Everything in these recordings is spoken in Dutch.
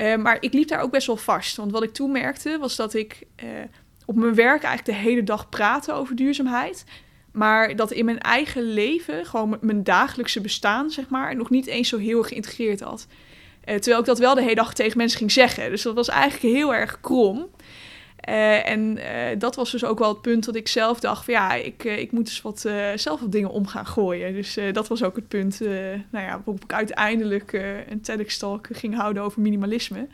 Eh, maar ik liep daar ook best wel vast. Want wat ik toen merkte was dat ik eh, op mijn werk eigenlijk de hele dag praatte over duurzaamheid. Maar dat in mijn eigen leven, gewoon mijn dagelijkse bestaan, zeg maar, nog niet eens zo heel geïntegreerd had. Eh, terwijl ik dat wel de hele dag tegen mensen ging zeggen. Dus dat was eigenlijk heel erg krom. Uh, en uh, dat was dus ook wel het punt dat ik zelf dacht van ja, ik, uh, ik moet dus wat, zelf wat dingen om gaan gooien. Dus dat was ook het punt nou ja, waarop ik uiteindelijk een TEDx-talk ging houden over minimalisme.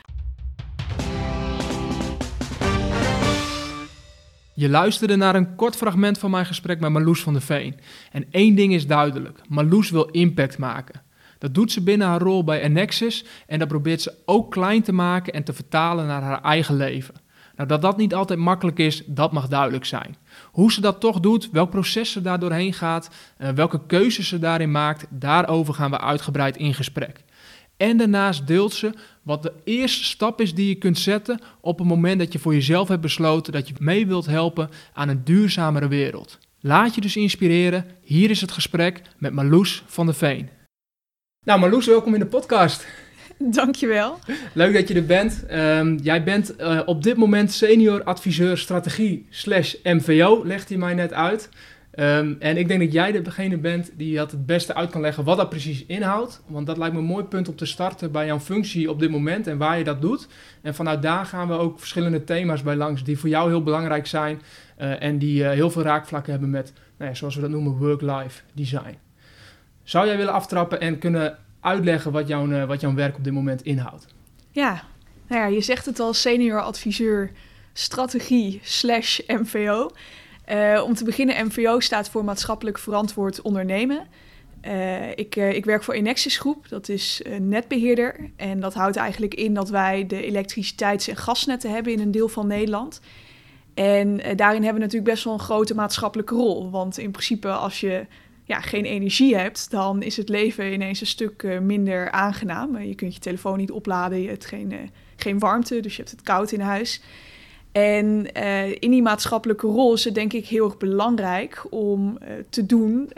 Je luisterde naar een kort fragment van mijn gesprek met Marloes van der Veen. En één ding is duidelijk, Marloes wil impact maken. Dat doet ze binnen haar rol bij Annexus en dat probeert ze ook klein te maken en te vertalen naar haar eigen leven. Nou, dat dat niet altijd makkelijk is, dat mag duidelijk zijn. Hoe ze dat toch doet, welk proces ze daar doorheen gaat, uh, welke keuzes ze daarin maakt, daarover gaan we uitgebreid in gesprek. En daarnaast deelt ze wat de eerste stap is die je kunt zetten op het moment dat je voor jezelf hebt besloten dat je mee wilt helpen aan een duurzamere wereld. Laat je dus inspireren. Hier is het gesprek met Marloes van der Veen. Nou, Marloes, welkom in de podcast. Dankjewel. Leuk dat je er bent. Um, jij bent uh, op dit moment senior adviseur strategie slash MVO, legt hij mij net uit. Um, en ik denk dat jij degene bent die dat het beste uit kan leggen wat dat precies inhoudt. Want dat lijkt me een mooi punt om te starten bij jouw functie op dit moment en waar je dat doet. En vanuit daar gaan we ook verschillende thema's bij langs die voor jou heel belangrijk zijn. Uh, en die uh, heel veel raakvlakken hebben met, nou ja, zoals we dat noemen, work-life design. Zou jij willen aftrappen en kunnen uitleggen wat jouw, uh, wat jouw werk op dit moment inhoudt? Ja, nou ja, je zegt het al, senior adviseur strategie slash MVO. Uh, om te beginnen, MVO staat voor maatschappelijk verantwoord ondernemen. Uh, ik, ik, werk voor Enexis Groep, dat is een netbeheerder. En dat houdt eigenlijk in dat wij de elektriciteits- en gasnetten hebben in een deel van Nederland. En daarin hebben we natuurlijk best wel een grote maatschappelijke rol. Want in principe, als je ja, geen energie hebt, dan is het leven ineens een stuk minder aangenaam. je kunt je telefoon niet opladen, je hebt geen, geen warmte, dus je hebt het koud in huis. En in die maatschappelijke rol is het denk ik heel erg belangrijk om te doen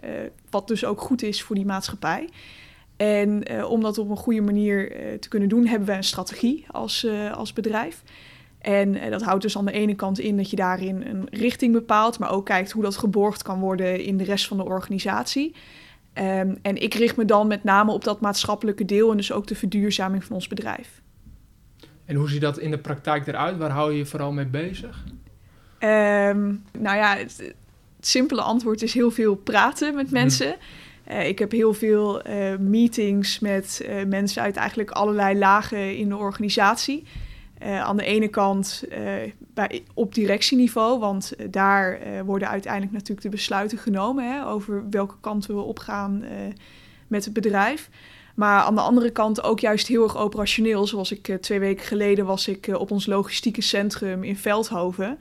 wat dus ook goed is voor die maatschappij. En om dat op een goede manier te kunnen doen, hebben we een strategie als, als bedrijf. En dat houdt dus aan de ene kant in dat je daarin een richting bepaalt, maar ook kijkt hoe dat geborgd kan worden in de rest van de organisatie. Um, en ik richt me dan met name op dat maatschappelijke deel en dus ook de verduurzaming van ons bedrijf. En hoe ziet dat in de praktijk eruit? Waar hou je je vooral mee bezig? Um, nou ja, het, het, simpele antwoord is heel veel praten met mensen. Mm. Uh, ik heb heel veel uh, meetings met uh, mensen uit eigenlijk allerlei lagen in de organisatie. Aan de ene kant bij, op directieniveau, want daar worden uiteindelijk natuurlijk de besluiten genomen hè, over welke kant we opgaan met het bedrijf. Maar aan de andere kant ook juist heel erg operationeel. Zoals ik twee weken geleden was ik op ons logistieke centrum in Veldhoven.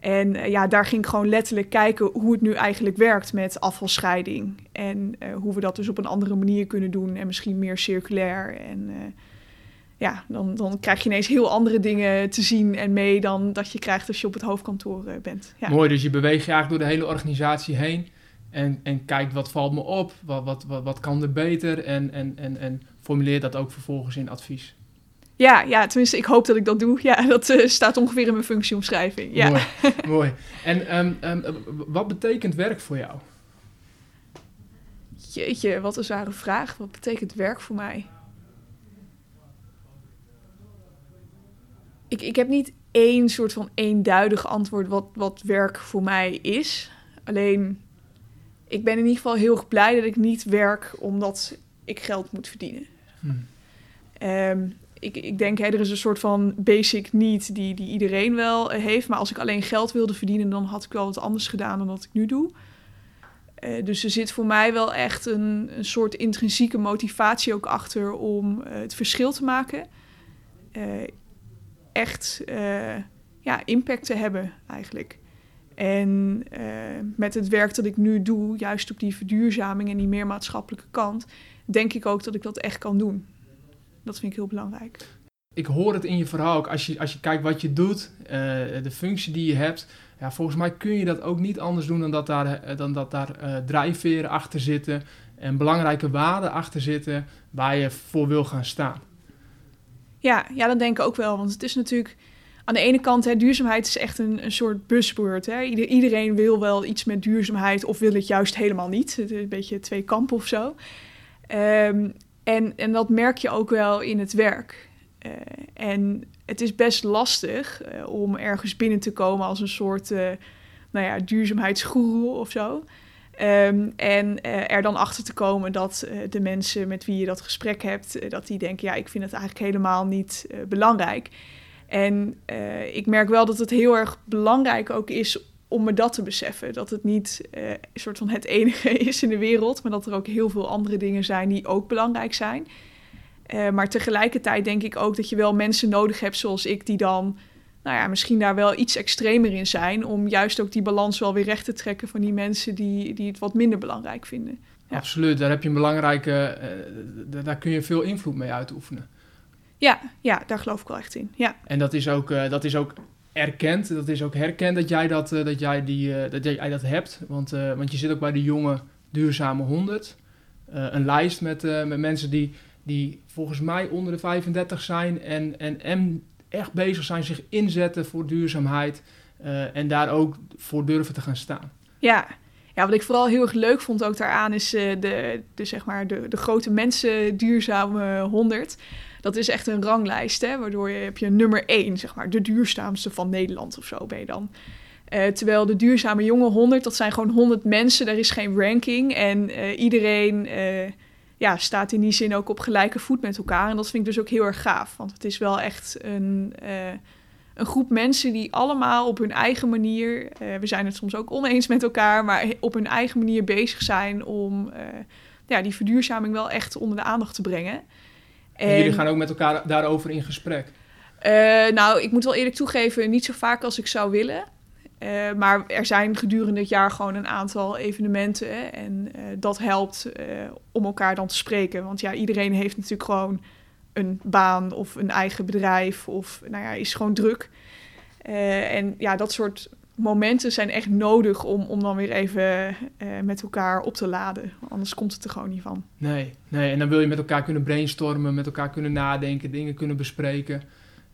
En ja, daar ging ik gewoon letterlijk kijken hoe het nu eigenlijk werkt met afvalscheiding. En hoe we dat dus op een andere manier kunnen doen en misschien meer circulair. En ja, dan, dan krijg je ineens heel andere dingen te zien en mee dan dat je krijgt als je op het hoofdkantoor bent. Ja. Mooi, dus je beweegt je eigenlijk door de hele organisatie heen. En, en kijkt wat valt me op, wat, wat, wat, wat kan er beter en, en, en, en formuleer dat ook vervolgens in advies. Ja, ja, tenminste, ik hoop dat ik dat doe. Ja, dat uh, staat ongeveer in mijn functieomschrijving. Ja. Mooi, mooi. En um, um, wat betekent werk voor jou? Jeetje, wat een zware vraag. Wat betekent werk voor mij? Ik, ik heb niet één soort van eenduidig antwoord wat, wat werk voor mij is. Alleen ik ben in ieder geval heel erg blij dat ik niet werk omdat ik geld moet verdienen. Hmm. Um, ik, ik denk, hè, er is een soort van basic need die, die iedereen wel heeft. Maar als ik alleen geld wilde verdienen, dan had ik wel wat anders gedaan dan wat ik nu doe. Uh, dus er zit voor mij wel echt een, een soort intrinsieke motivatie ook achter om uh, het verschil te maken. Uh, echt ja, impact te hebben eigenlijk. En uh, met het werk dat ik nu doe, juist op die verduurzaming en die meer maatschappelijke kant, denk ik ook dat ik dat echt kan doen. Dat vind ik heel belangrijk. Ik hoor het in je verhaal ook, als je, als je kijkt wat je doet, uh, de functie die je hebt. Ja, volgens mij kun je dat ook niet anders doen dan dat daar, dan dat daar drijfveren achter zitten en belangrijke waarden achter zitten waar je voor wil gaan staan. Ja, ja, dat denk ik ook wel. Want het is natuurlijk aan de ene kant, hè, duurzaamheid is echt een, een soort buzzword. Hè. iedereen wil wel iets met duurzaamheid of wil het juist helemaal niet. Het is een beetje twee kampen of zo. Ehm, en, en dat merk je ook wel in het werk. Uh, en het is best lastig uh, om ergens binnen te komen als een soort uh, nou ja, duurzaamheidsgoeroe of zo. Um, en er dan achter te komen dat de mensen met wie je dat gesprek hebt, dat die denken, ja, ik vind het eigenlijk helemaal niet belangrijk. En ik merk wel dat het heel erg belangrijk ook is om me dat te beseffen. Dat het niet een soort van het enige is in de wereld, maar dat er ook heel veel andere dingen zijn die ook belangrijk zijn. Maar tegelijkertijd denk ik ook dat je wel mensen nodig hebt zoals ik, die dan nou ja, misschien daar wel iets extremer in zijn. Om juist ook die balans wel weer recht te trekken van die mensen die, die het wat minder belangrijk vinden. Ja. Absoluut, daar heb je een belangrijke, daar kun je veel invloed mee uitoefenen. Ja, ja, daar geloof ik wel echt in. Ja. En dat is ook, uh, dat is ook erkend, dat is ook herkend dat jij dat, uh, dat, jij die, uh, dat jij dat hebt. Want, want je zit ook bij de jonge duurzame 100. een lijst met, met mensen die, die volgens mij onder de 35 zijn en, en, en echt bezig zijn, zich inzetten voor duurzaamheid. en daar ook voor durven te gaan staan. Ja, ja, wat ik vooral heel erg leuk vond ook daaraan is de, de, zeg maar de, de grote mensen duurzame 100 dat is echt een ranglijst, hè, waardoor je heb je nummer 1, zeg maar, de duurzaamste van Nederland of zo ben je dan. Uh, terwijl de duurzame jonge 100, dat zijn gewoon 100 mensen, daar is geen ranking. En iedereen ja, staat in die zin ook op gelijke voet met elkaar. En dat vind ik dus ook heel erg gaaf, want het is wel echt een, een groep mensen die allemaal op hun eigen manier, we zijn het soms ook oneens met elkaar, maar op hun eigen manier bezig zijn om ja, die verduurzaming wel echt onder de aandacht te brengen. En, jullie gaan ook met elkaar daarover in gesprek? Nou, ik moet wel eerlijk toegeven, niet zo vaak als ik zou willen. Uh, maar er zijn gedurende het jaar gewoon een aantal evenementen. Hè, en uh, dat helpt om elkaar dan te spreken. Want ja, iedereen heeft natuurlijk gewoon een baan of een eigen bedrijf. Of nou ja, is gewoon druk. en ja, dat soort momenten zijn echt nodig om, om dan weer even met elkaar op te laden. Anders komt het er gewoon niet van. Nee, nee, en dan wil je met elkaar kunnen brainstormen, met elkaar kunnen nadenken, dingen kunnen bespreken,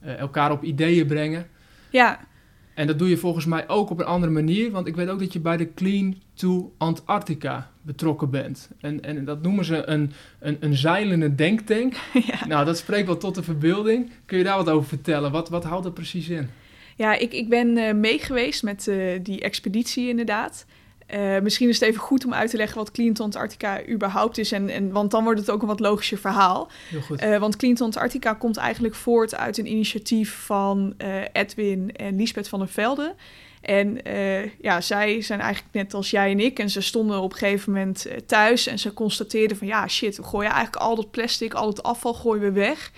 elkaar op ideeën brengen. Ja. En dat doe je volgens mij ook op een andere manier, want ik weet ook dat je bij de Clean to Antarctica betrokken bent. En, en dat noemen ze een, een, een zeilende denktank. Ja. Nou, dat spreekt wel tot de verbeelding. Kun je daar wat over vertellen? Wat, wat houdt dat precies in? Ja, ik, ik ben uh, meegeweest met uh, die expeditie inderdaad. Uh, misschien is het even goed om uit te leggen wat Clean Antarctica überhaupt is. En, en, want dan wordt het ook een wat logischer verhaal. Heel goed. want Clean Antarctica komt eigenlijk voort uit een initiatief van Edwin en Liesbeth van der Velde. En ja, zij zijn eigenlijk net als jij en ik. En ze stonden op een gegeven moment thuis en ze constateerden van... ja, shit, we gooien eigenlijk al dat plastic, al het afval gooien we weg...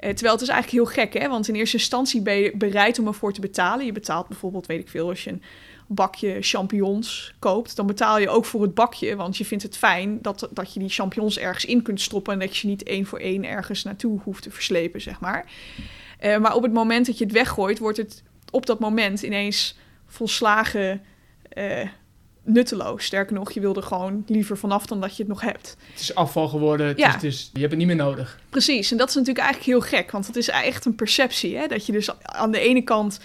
Uh, terwijl het is eigenlijk heel gek, hè? Want in eerste instantie ben je bereid om ervoor te betalen. Je betaalt bijvoorbeeld, weet ik veel, als je een bakje champignons koopt, dan betaal je ook voor het bakje, want je vindt het fijn dat, dat je die champignons ergens in kunt stoppen en dat je niet één voor één ergens naartoe hoeft te verslepen, zeg maar. Uh, maar op het moment dat je het weggooit, wordt het op dat moment ineens volslagen uh, nutteloos. Sterker nog, je wilde gewoon liever vanaf dan dat je het nog hebt. Het is afval geworden, het ja. is, is, je hebt het niet meer nodig. Precies, en dat is natuurlijk eigenlijk heel gek, want het is echt een perceptie. Hè? Dat je dus aan de ene kant...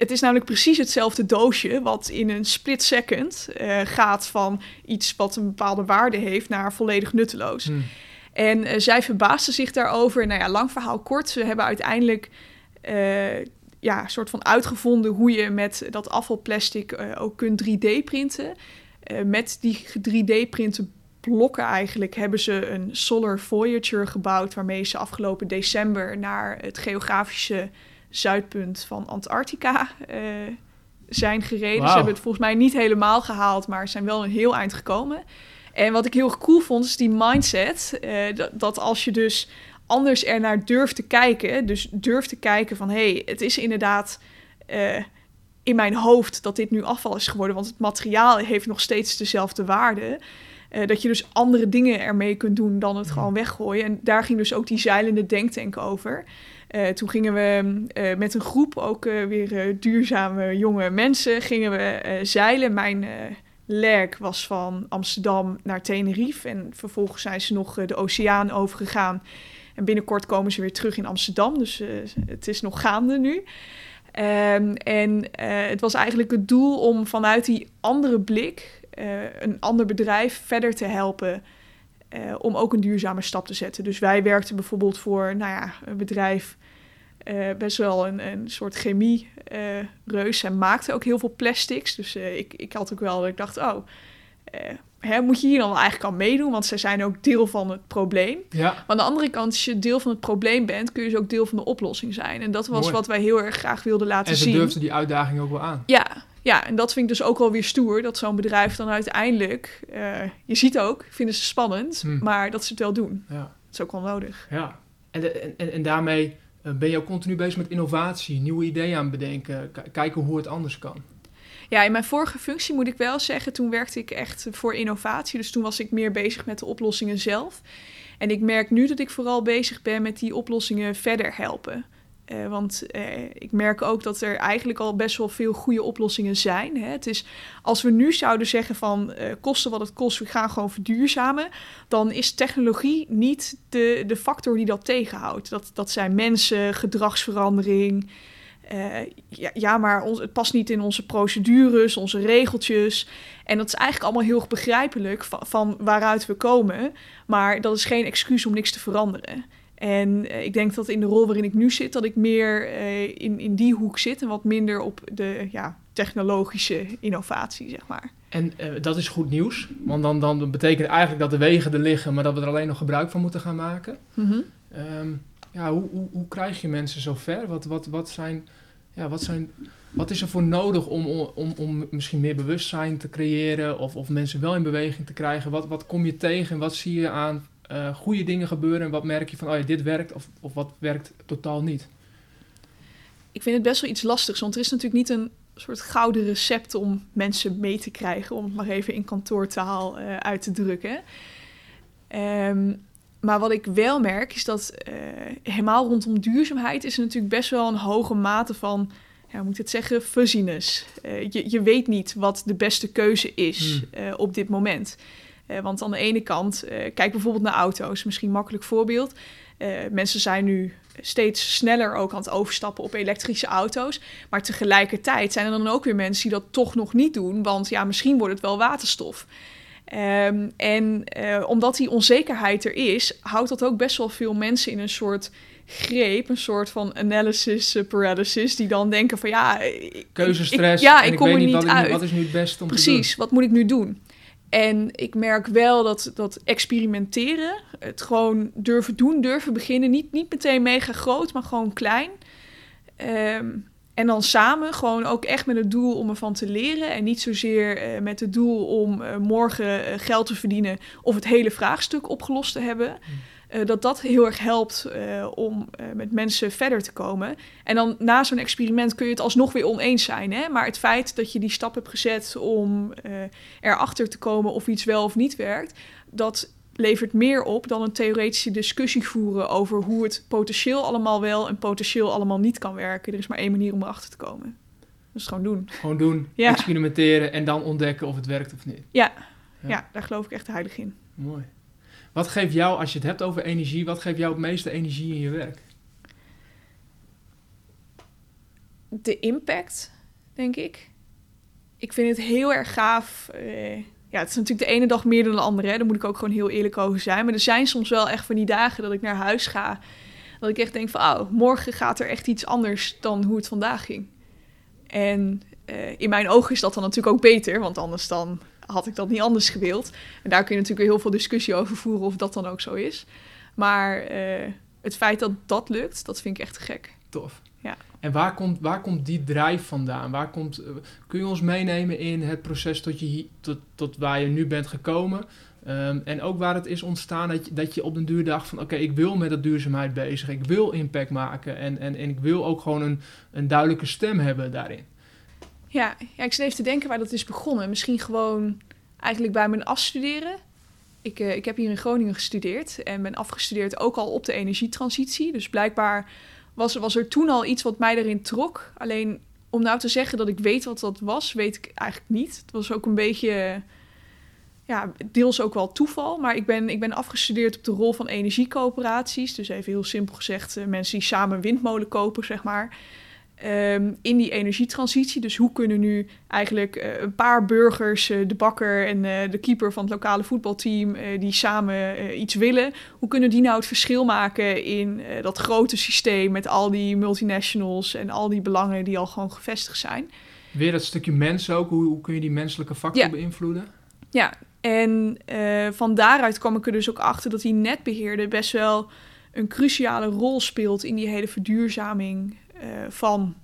Het is namelijk precies hetzelfde doosje wat in een split second uh, gaat van iets wat een bepaalde waarde heeft naar volledig nutteloos. Hmm. En uh, zij verbaasde zich daarover. Nou ja, lang verhaal kort. Ze hebben uiteindelijk uh, ja, soort van uitgevonden hoe je met dat afvalplastic ook kunt 3D-printen. Uh, met die 3D-printen blokken eigenlijk hebben ze een Solar Voyager gebouwd... waarmee ze afgelopen december naar het geografische zuidpunt van Antarctica uh, zijn gereden. Wow. Ze hebben het volgens mij niet helemaal gehaald, maar zijn wel een heel eind gekomen. En wat ik heel cool vond, is die mindset. dat, dat als je dus anders er naar durft te kijken. Dus durf te kijken van hé, hey, het is inderdaad uh, in mijn hoofd dat dit nu afval is geworden. Want het materiaal heeft nog steeds dezelfde waarde. Uh, dat je dus andere dingen ermee kunt doen dan het gewoon weggooien. En daar ging dus ook die zeilende denktank over. Uh, toen gingen we uh, met een groep, ook weer duurzame jonge mensen, gingen we zeilen. Mijn lerk was van Amsterdam naar Tenerife. En vervolgens zijn ze nog de oceaan overgegaan En binnenkort komen ze weer terug in Amsterdam, dus het is nog gaande nu. Ehm, en het was eigenlijk het doel om vanuit die andere blik een ander bedrijf verder te helpen om ook een duurzame stap te zetten. Dus wij werkten bijvoorbeeld voor nou ja, een bedrijf uh, best wel een, een soort chemie-reus. en maakte ook heel veel plastics. Dus uh, ik, ik had ook wel, ik dacht, oh, uh, hè, moet je hier dan eigenlijk al meedoen? Want zij zijn ook deel van het probleem. Ja. Maar aan de andere kant, als je deel van het probleem bent, kun je dus ook deel van de oplossing zijn. En dat was Mooi. wat wij heel erg graag wilden laten En ze zien. durfden die uitdaging ook wel aan. Ja, ja, en dat vind ik dus ook wel weer stoer. Dat zo'n bedrijf dan uiteindelijk, je ziet ook, vinden ze spannend, Hm. maar dat ze het wel doen. Ja. Dat is ook wel nodig. ja. En, en, en, daarmee eh, ben je ook continu bezig met innovatie, nieuwe ideeën aan bedenken, kijken hoe het anders kan. Ja, in mijn vorige functie moet ik wel zeggen, toen werkte ik echt voor innovatie. Dus toen was ik meer bezig met de oplossingen zelf. En ik merk nu dat ik vooral bezig ben met die oplossingen verder helpen. Eh, want eh, ik merk ook dat er eigenlijk al best wel veel goede oplossingen zijn. Hè. Het is, als we nu zouden zeggen van eh, kosten wat het kost, we gaan gewoon verduurzamen, dan is technologie niet de, de factor die dat tegenhoudt. Dat, dat zijn mensen, gedragsverandering. Ja, ja, maar ons, het past niet in onze procedures, onze regeltjes. En dat is eigenlijk allemaal heel begrijpelijk van waaruit we komen. Maar dat is geen excuus om niks te veranderen. En eh, ik denk dat in de rol waarin ik nu zit, dat ik meer eh, in, in die hoek zit en wat minder op de ja, technologische innovatie, zeg maar. En eh, dat is goed nieuws, want dan, dan betekent eigenlijk dat de wegen er liggen, maar dat we er alleen nog gebruik van moeten gaan maken. Ehm, ja, hoe, hoe, hoe krijg je mensen zover? Wat, wat, wat, zijn, ja, wat, zijn, wat is er voor nodig om, om, om misschien meer bewustzijn te creëren of, of mensen wel in beweging te krijgen? Wat, wat kom je tegen en wat zie je aan eh, goede dingen gebeuren en wat merk je van, oh ja, dit werkt of, of wat werkt totaal niet? Ik vind het best wel iets lastigs, want er is natuurlijk niet een soort gouden recept om mensen mee te krijgen, om het maar even in kantoortaal eh, uit te drukken. Ehm, maar wat ik wel merk is dat eh, helemaal rondom duurzaamheid is er natuurlijk best wel een hoge mate van, ja, hoe moet ik het zeggen, fuzziness. Je, je weet niet wat de beste keuze is Hmm. op dit moment. Eh, want aan de ene kant, eh, kijk bijvoorbeeld naar auto's, misschien een makkelijk voorbeeld. Eh, mensen zijn nu steeds sneller ook aan het overstappen op elektrische auto's. Maar tegelijkertijd zijn er dan ook weer mensen die dat toch nog niet doen. Want ja, misschien wordt het wel waterstof. Ehm, en omdat die onzekerheid er is, houdt dat ook best wel veel mensen in een soort greep, een soort van analysis paralysis, die dan denken van ja, ik- Keuzestress ik- ja, ik ik kom weet er niet wat, nu- uit. wat is nu het beste om te Precies, wat moet ik nu doen? En ik merk wel dat, dat experimenteren, het gewoon durven doen, durven beginnen, niet, niet meteen mega groot, maar gewoon klein. Ehm, en dan samen gewoon ook echt met het doel om ervan te leren. En niet zozeer eh, met het doel om eh, morgen eh, geld te verdienen of het hele vraagstuk opgelost te hebben. Eh, dat dat heel erg helpt eh, om eh, met mensen verder te komen. En dan na zo'n experiment kun je het alsnog weer oneens zijn. Hè? Maar het feit dat je die stap hebt gezet om erachter te komen of iets wel of niet werkt, dat levert meer op dan een theoretische discussie voeren over hoe het potentieel allemaal wel en potentieel allemaal niet kan werken. Er is maar één manier om erachter te komen. Dus gewoon doen. doen? Gewoon doen, Ja. experimenteren en dan ontdekken of het werkt of niet. Ja, Ja. ja. daar geloof ik echt heilig in. Mooi. Wat geeft jou, als je het hebt over energie, wat geeft jou het meeste energie in je werk? de impact, denk ik. Ik vind het heel erg gaaf. eh, ja, het is natuurlijk de ene dag meer dan de andere. Hè. Daar moet ik ook gewoon heel eerlijk over zijn. Maar er zijn soms wel echt van die dagen dat ik naar huis ga. Dat ik echt denk van, oh, morgen gaat er echt iets anders dan hoe het vandaag ging. En eh, in mijn ogen is dat dan natuurlijk ook beter. Want anders dan had ik dat niet anders gewild. En daar kun je natuurlijk weer heel veel discussie over voeren of dat dan ook zo is. Maar eh, het feit dat dat lukt, dat vind ik echt gek. Tof. Ja. En waar komt, waar komt die drijf vandaan? Waar komt, eh, kun je ons meenemen in het proces tot, je, tot, tot waar je nu bent gekomen? Ehm, en ook waar het is ontstaan dat je, dat je op den duur dacht van... oké, ik wil met dat duurzaamheid bezig. Ik wil impact maken. En, en, en ik wil ook gewoon een, een duidelijke stem hebben daarin. Ja, ik zit even te denken waar dat is begonnen. Misschien gewoon eigenlijk bij mijn afstuderen. Ik, eh, ik heb hier in Groningen gestudeerd en ben afgestudeerd ook al op de energietransitie. Dus blijkbaar was, was er toen al iets wat mij erin trok. Alleen om nou te zeggen dat ik weet wat dat was, weet ik eigenlijk niet. Het was ook een beetje... ja, deels ook wel toeval. Maar ik ben, ik ben afgestudeerd op de rol van energiecoöperaties. Dus even heel simpel gezegd, uh, mensen die samen windmolen kopen, zeg maar. Um, in die energietransitie. Dus hoe kunnen nu eigenlijk uh, een paar burgers, uh, de bakker en uh, de keeper van het lokale voetbalteam, die samen iets willen, hoe kunnen die nou het verschil maken in dat grote systeem met al die multinationals en al die belangen die al gewoon gevestigd zijn? Weer dat stukje mens ook, hoe, hoe kun je die menselijke factor ja. beïnvloeden? Ja, en van daaruit kwam ik er dus ook achter dat die netbeheerder best wel een cruciale rol speelt in die hele verduurzaming van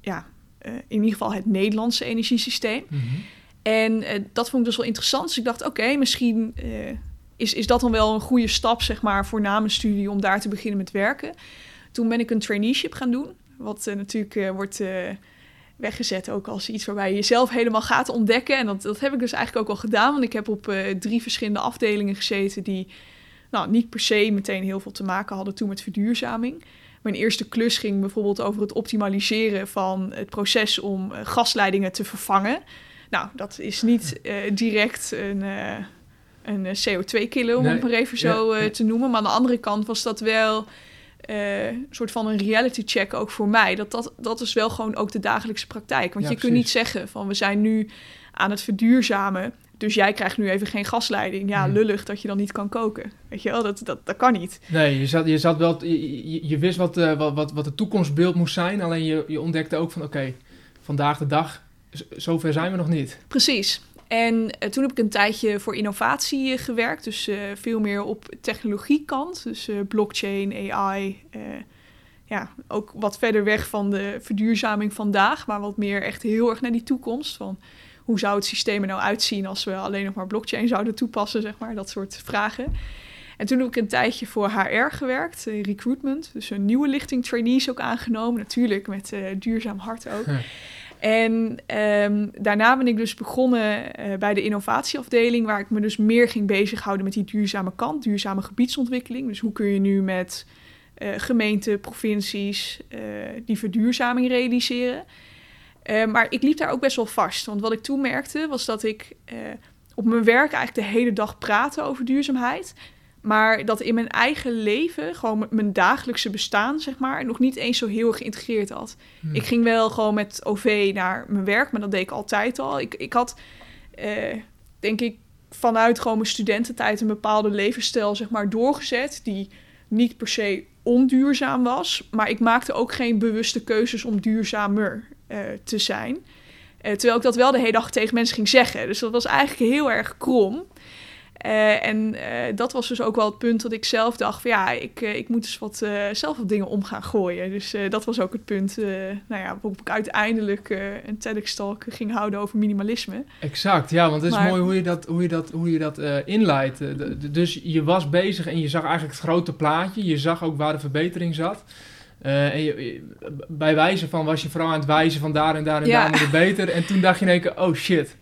ja, uh, in ieder geval het Nederlandse energiesysteem. Mm -hmm. En uh, dat vond ik dus wel interessant. Dus ik dacht, oké, okay, misschien is, is dat dan wel een goede stap, zeg maar, voor na mijn studie om daar te beginnen met werken. Toen ben ik een traineeship gaan doen, wat natuurlijk wordt weggezet ook als iets waarbij je jezelf helemaal gaat ontdekken. En dat, dat heb ik dus eigenlijk ook al gedaan, want ik heb op drie verschillende afdelingen gezeten die nou, niet per se meteen heel veel te maken hadden toen met verduurzaming. Mijn eerste klus ging bijvoorbeeld over het optimaliseren van het proces om uh, gasleidingen te vervangen. Nou, dat is niet uh, direct een, uh, een CO2-killer, om nee, het maar even zo ja, te noemen. Maar aan de andere kant was dat wel een soort van een reality check ook voor mij. Dat, dat, dat is wel gewoon ook de dagelijkse praktijk. Want ja, je precies. kunt niet zeggen van we zijn nu aan het verduurzamen. Dus jij krijgt nu even geen gasleiding. Ja, lullig dat je dan niet kan koken. Weet je wel, dat, dat, dat kan niet. Nee, je, zat, je, zat wel, je, je wist wat, uh, wat, wat, wat het toekomstbeeld moest zijn. Alleen je, je ontdekte ook van oké, okay, vandaag de dag, zover zijn we nog niet. Precies. En uh, toen heb ik een tijdje voor innovatie uh, gewerkt. Dus veel meer op technologiekant. Dus blockchain, AI. ja, ook wat verder weg van de verduurzaming vandaag. Maar wat meer echt heel erg naar die toekomst. Van hoe zou het systeem er nou uitzien als we alleen nog maar blockchain zouden toepassen, zeg maar, dat soort vragen. En toen heb ik een tijdje voor HR gewerkt, in recruitment. Dus een nieuwe lichting trainees ook aangenomen, natuurlijk met uh, duurzaam hart ook. En um, daarna ben ik dus begonnen uh, bij de innovatieafdeling, waar ik me dus meer ging bezighouden met die duurzame kant, duurzame gebiedsontwikkeling. Dus hoe kun je nu met uh, gemeenten, provincies die verduurzaming realiseren? Uh, maar ik liep daar ook best wel vast. Want wat ik toen merkte was dat ik uh, op mijn werk eigenlijk de hele dag praatte over duurzaamheid. Maar dat in mijn eigen leven, gewoon mijn dagelijkse bestaan, zeg maar, nog niet eens zo heel geïntegreerd had. Hmm. Ik ging wel gewoon met OV naar mijn werk, maar dat deed ik altijd al. Ik, ik had, uh, denk ik, vanuit gewoon mijn studententijd een bepaalde levensstijl, zeg maar, doorgezet. Die niet per se onduurzaam was. Maar ik maakte ook geen bewuste keuzes om duurzamer te zijn. Uh, terwijl ik dat wel de hele dag tegen mensen ging zeggen. Dus dat was eigenlijk heel erg krom. Uh, en dat was dus ook wel het punt dat ik zelf dacht van ja, ik, ik moet dus wat, zelf wat dingen om gaan gooien. Dus dat was ook het punt nou ja, waarop ik uiteindelijk een TEDx-talk ging houden over minimalisme. Exact, ja, want het is maar, mooi hoe je dat, hoe je dat, hoe je dat inleidt. dus je was bezig en je zag eigenlijk het grote plaatje. Je zag ook waar de verbetering zat. Uh, en je, bij wijze van was je vooral aan het wijzen van daar en daar en ja. daar moet het beter. En toen dacht je in één keer, oh shit,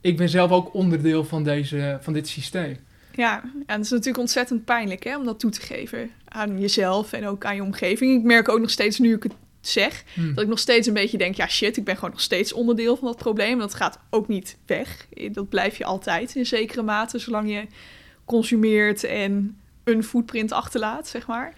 ik ben zelf ook onderdeel van, deze, van dit systeem. Ja, en het is natuurlijk ontzettend pijnlijk hè, om dat toe te geven aan jezelf en ook aan je omgeving. Ik merk ook nog steeds nu ik het zeg, hmm. dat ik nog steeds een beetje denk, ja shit, ik ben gewoon nog steeds onderdeel van dat probleem. Dat gaat ook niet weg. Dat blijf je altijd in zekere mate, zolang je consumeert en een footprint achterlaat, zeg maar.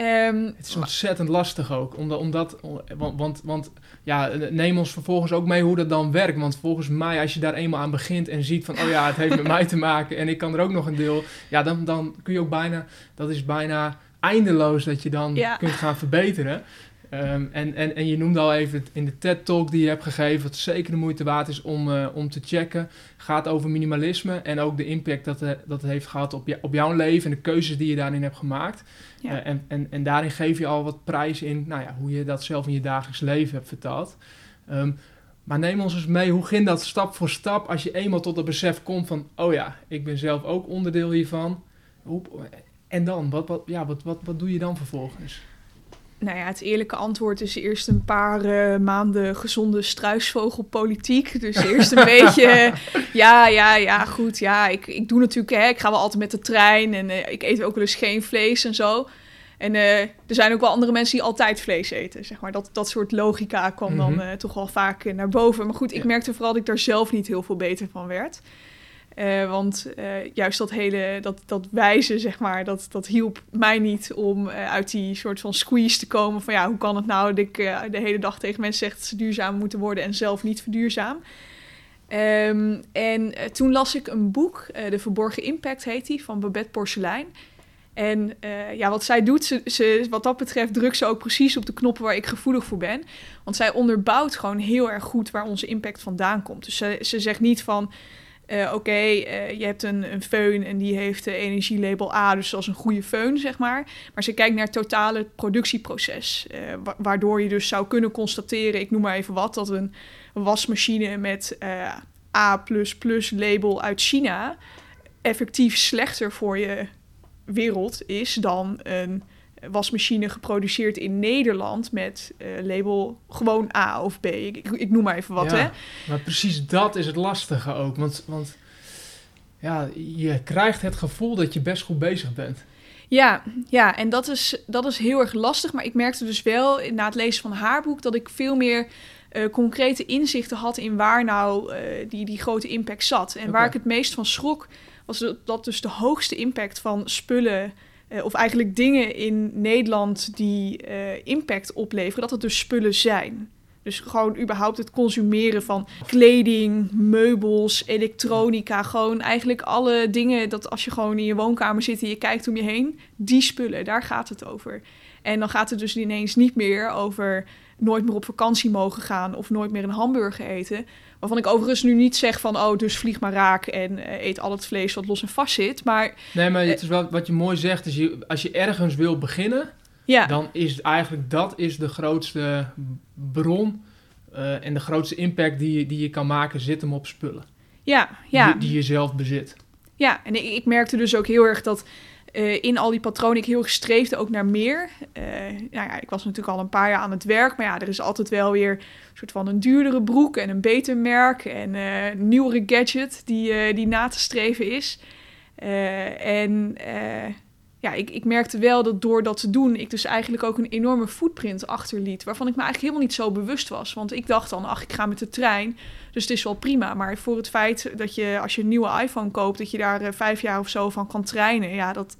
Um, het is ontzettend lastig ook, omdat, omdat want, want, want, ja, neem ons vervolgens ook mee hoe dat dan werkt. Want volgens mij, als je daar eenmaal aan begint en ziet van, oh ja, het heeft met mij te maken en ik kan er ook nog een deel, ja, dan, dan kun je ook bijna, dat is bijna eindeloos dat je dan ja. kunt gaan verbeteren. Um, en, en, en je noemde al even in de TED-talk die je hebt gegeven, wat zeker de moeite waard is om, uh, om te checken, gaat over minimalisme en ook de impact dat, uh, dat het heeft gehad op, je, op jouw leven en de keuzes die je daarin hebt gemaakt. Ja. Uh, en, en, en daarin geef je al wat prijs in nou ja, hoe je dat zelf in je dagelijks leven hebt vertaald. Um, maar neem ons eens mee, hoe ging dat stap voor stap als je eenmaal tot het besef komt van, oh ja, ik ben zelf ook onderdeel hiervan. En dan, wat, wat, ja, wat, wat, wat doe je dan vervolgens? Nou ja, het eerlijke antwoord is eerst een paar uh, maanden gezonde struisvogelpolitiek. Dus eerst een beetje, ja, ja, ja, goed, ja, ik, ik doe natuurlijk, hè, ik ga wel altijd met de trein en uh, ik eet ook wel eens geen vlees en zo. En uh, er zijn ook wel andere mensen die altijd vlees eten, zeg maar. Dat, dat soort logica kwam dan toch wel vaak naar boven. Maar goed, ik merkte vooral dat ik daar zelf niet heel veel beter van werd. Uh, want uh, juist dat hele, dat, dat wijzen, zeg maar, dat, dat hielp mij niet om uh, uit die soort van squeeze te komen. Van ja, hoe kan het nou dat ik de hele dag tegen mensen zeg dat ze duurzaam moeten worden en zelf niet verduurzaam. Um, en toen las ik een boek, De Verborgen Impact heet die, van Babette Porcelein. En ja, wat zij doet, ze, ze, wat dat betreft, drukt ze ook precies op de knoppen waar ik gevoelig voor ben. Want zij onderbouwt gewoon heel erg goed waar onze impact vandaan komt. Dus ze, ze zegt niet van. Uh, Oké, uh, je hebt een, een föhn en die heeft de energielabel A, dus is een goede föhn, zeg maar. Maar ze kijkt naar het totale productieproces. Wa waardoor je dus zou kunnen constateren, ik noem maar even wat, dat een wasmachine met A label uit China effectief slechter voor je wereld is dan een wasmachine geproduceerd in Nederland met uh, label gewoon A of B. Ik, ik, noem maar even wat, ja, hè? Maar precies dat is het lastige ook. Want, want ja, je krijgt het gevoel dat je best goed bezig bent. Ja, ja en dat is, dat is heel erg lastig. Maar ik merkte dus wel na het lezen van haar boek dat ik veel meer uh, concrete inzichten had in waar nou uh, die, die grote impact zat. En okay. waar ik het meest van schrok, was dat dus de hoogste impact van spullen. Uh, of eigenlijk dingen in Nederland die uh, impact opleveren, dat het dus spullen zijn. Dus gewoon überhaupt het consumeren van kleding, meubels, elektronica. Gewoon eigenlijk alle dingen dat als je gewoon in je woonkamer zit en je kijkt om je heen, die spullen, daar gaat het over. En dan gaat het dus ineens niet meer over nooit meer op vakantie mogen gaan of nooit meer een hamburger eten. Waarvan ik overigens nu niet zeg van, oh, dus vlieg maar raak en uh, eet al het vlees wat los en vast zit. Maar, nee, maar het is wel, wat je mooi zegt, is je, als je ergens wil beginnen, ja. dan is eigenlijk dat is de grootste bron uh, en de grootste impact die je, die je kan maken, zit hem op spullen. Ja, ja. Die, die je zelf bezit. Ja, en ik, ik merkte dus ook heel erg dat uh, in al die patronen ik heel erg ook naar meer. Uh, nou ja, ik was natuurlijk al een paar jaar aan het werk, maar ja, er is altijd wel weer een soort van een duurdere broek en een beter merk en een nieuwere gadget die, die na te streven is. en ja, ik, ik merkte wel dat door dat te doen, ik dus eigenlijk ook een enorme footprint achterliet, waarvan ik me eigenlijk helemaal niet zo bewust was. Want ik dacht dan, ach, ik ga met de trein, dus het is wel prima. Maar voor het feit dat je, als je een nieuwe iPhone koopt, dat je daar vijf jaar of zo van kan trainen, ja, dat,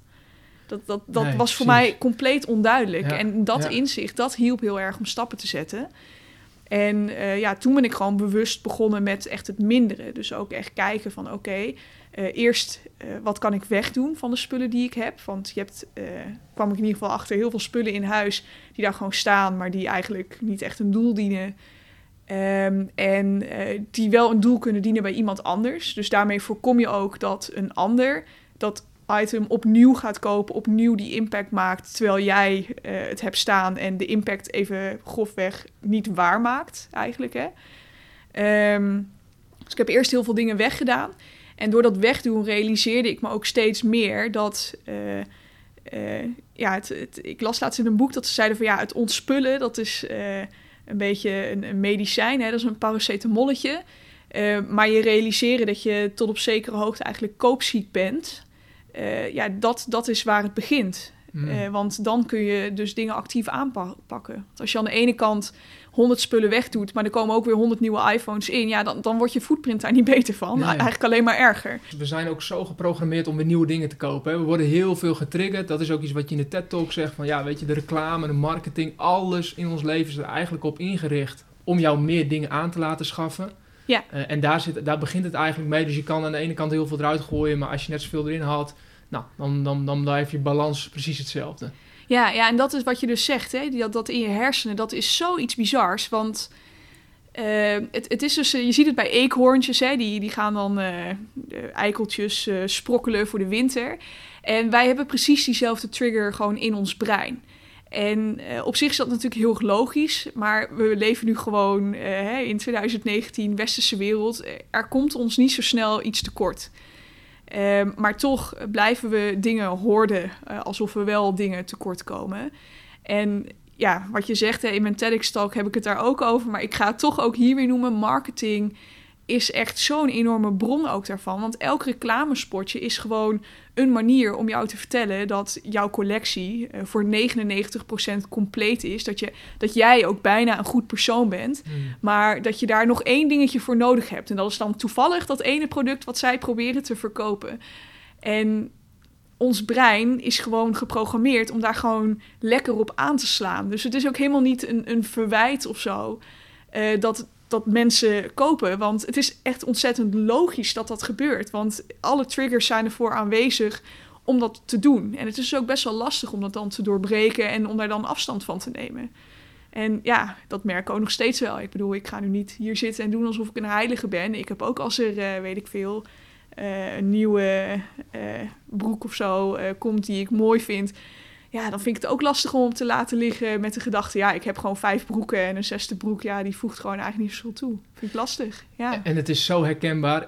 dat, dat, dat nee, was voor precies. mij compleet onduidelijk. Ja, en dat ja. inzicht, dat hielp heel erg om stappen te zetten. En uh, ja, toen ben ik gewoon bewust begonnen met echt het minderen. Dus ook echt kijken van oké, okay, uh, eerst uh, wat kan ik wegdoen van de spullen die ik heb. Want je hebt, kwam ik in ieder geval achter, heel veel spullen in huis die daar gewoon staan, maar die eigenlijk niet echt een doel dienen. Um, en die wel een doel kunnen dienen bij iemand anders. Dus daarmee voorkom je ook dat een ander dat item opnieuw gaat kopen, opnieuw die impact maakt, terwijl jij het hebt staan en de impact even grofweg niet waar maakt, eigenlijk. Hè? Um, dus ik heb eerst heel veel dingen weggedaan. En door dat wegdoen realiseerde ik me ook steeds meer dat. Uh, uh, ja, het, het, ik las laatst in een boek dat ze zeiden van ja, het ontspullen, dat is een beetje een, een medicijn, hè? dat is een paracetamolletje. maar je realiseren dat je tot op zekere hoogte eigenlijk koopziek bent. Ja, dat, dat is waar het begint. Mm. Uh, want dan kun je dus dingen actief aanpakken. Want als je aan de ene kant 100 spullen wegdoet, maar er komen ook weer 100 nieuwe iPhones in, ja, dan, dan wordt je footprint daar niet beter van. Nee. Eigenlijk alleen maar erger. We zijn ook zo geprogrammeerd om weer nieuwe dingen te kopen. Hè. We worden heel veel getriggerd. Dat is ook iets wat je in de TED-talk zegt: van ja, weet je, de reclame, de marketing, alles in ons leven is er eigenlijk op ingericht om jou meer dingen aan te laten schaffen. Ja. Uh, en daar, zit, daar begint het eigenlijk mee. Dus je kan aan de ene kant heel veel eruit gooien, maar als je net zoveel erin haalt, nou, dan, dan, dan blijft je balans precies hetzelfde. Ja, ja, en dat is wat je dus zegt, hè? Dat, dat in je hersenen, dat is zoiets bizars. Want uh, het, het is dus, je ziet het bij eekhoorntjes, hè? Die, die gaan dan uh, eikeltjes sprokkelen voor de winter. En wij hebben precies diezelfde trigger gewoon in ons brein. En op zich is dat natuurlijk heel logisch, maar we leven nu gewoon in 2019, westerse wereld. Er komt ons niet zo snel iets tekort. Uh, maar toch blijven we dingen hoorden uh, alsof we wel dingen tekort komen. En ja, wat je zegt hè, in mijn TEDx-talk heb ik het daar ook over, maar ik ga het toch ook hier weer noemen. Marketing is echt zo'n enorme bron ook daarvan. Want elk reclamespotje is gewoon een manier om jou te vertellen dat jouw collectie uh, voor 99% compleet is. Dat, je, dat jij ook bijna een goed persoon bent. Hmm. Maar dat je daar nog één dingetje voor nodig hebt. En dat is dan toevallig dat ene product wat zij proberen te verkopen. En ons brein is gewoon geprogrammeerd om daar gewoon lekker op aan te slaan. Dus het is ook helemaal niet een, een verwijt of zo. Uh, dat, dat mensen kopen. Want het is echt ontzettend logisch dat dat gebeurt. Want alle triggers zijn ervoor aanwezig om dat te doen. En het is ook best wel lastig om dat dan te doorbreken en om daar dan afstand van te nemen. En ja, dat merk ik ook nog steeds wel. Ik bedoel, ik ga nu niet hier zitten en doen alsof ik een heilige ben. Ik heb ook als er, uh, weet ik veel, uh, een nieuwe uh, broek of zo komt die ik mooi vind ja, dan vind ik het ook lastig om te laten liggen met de gedachte... ja, ik heb gewoon vijf broeken en een zesde broek... ja, die voegt gewoon eigenlijk niet zoveel toe. Vind ik lastig, ja. En het is zo herkenbaar, 100%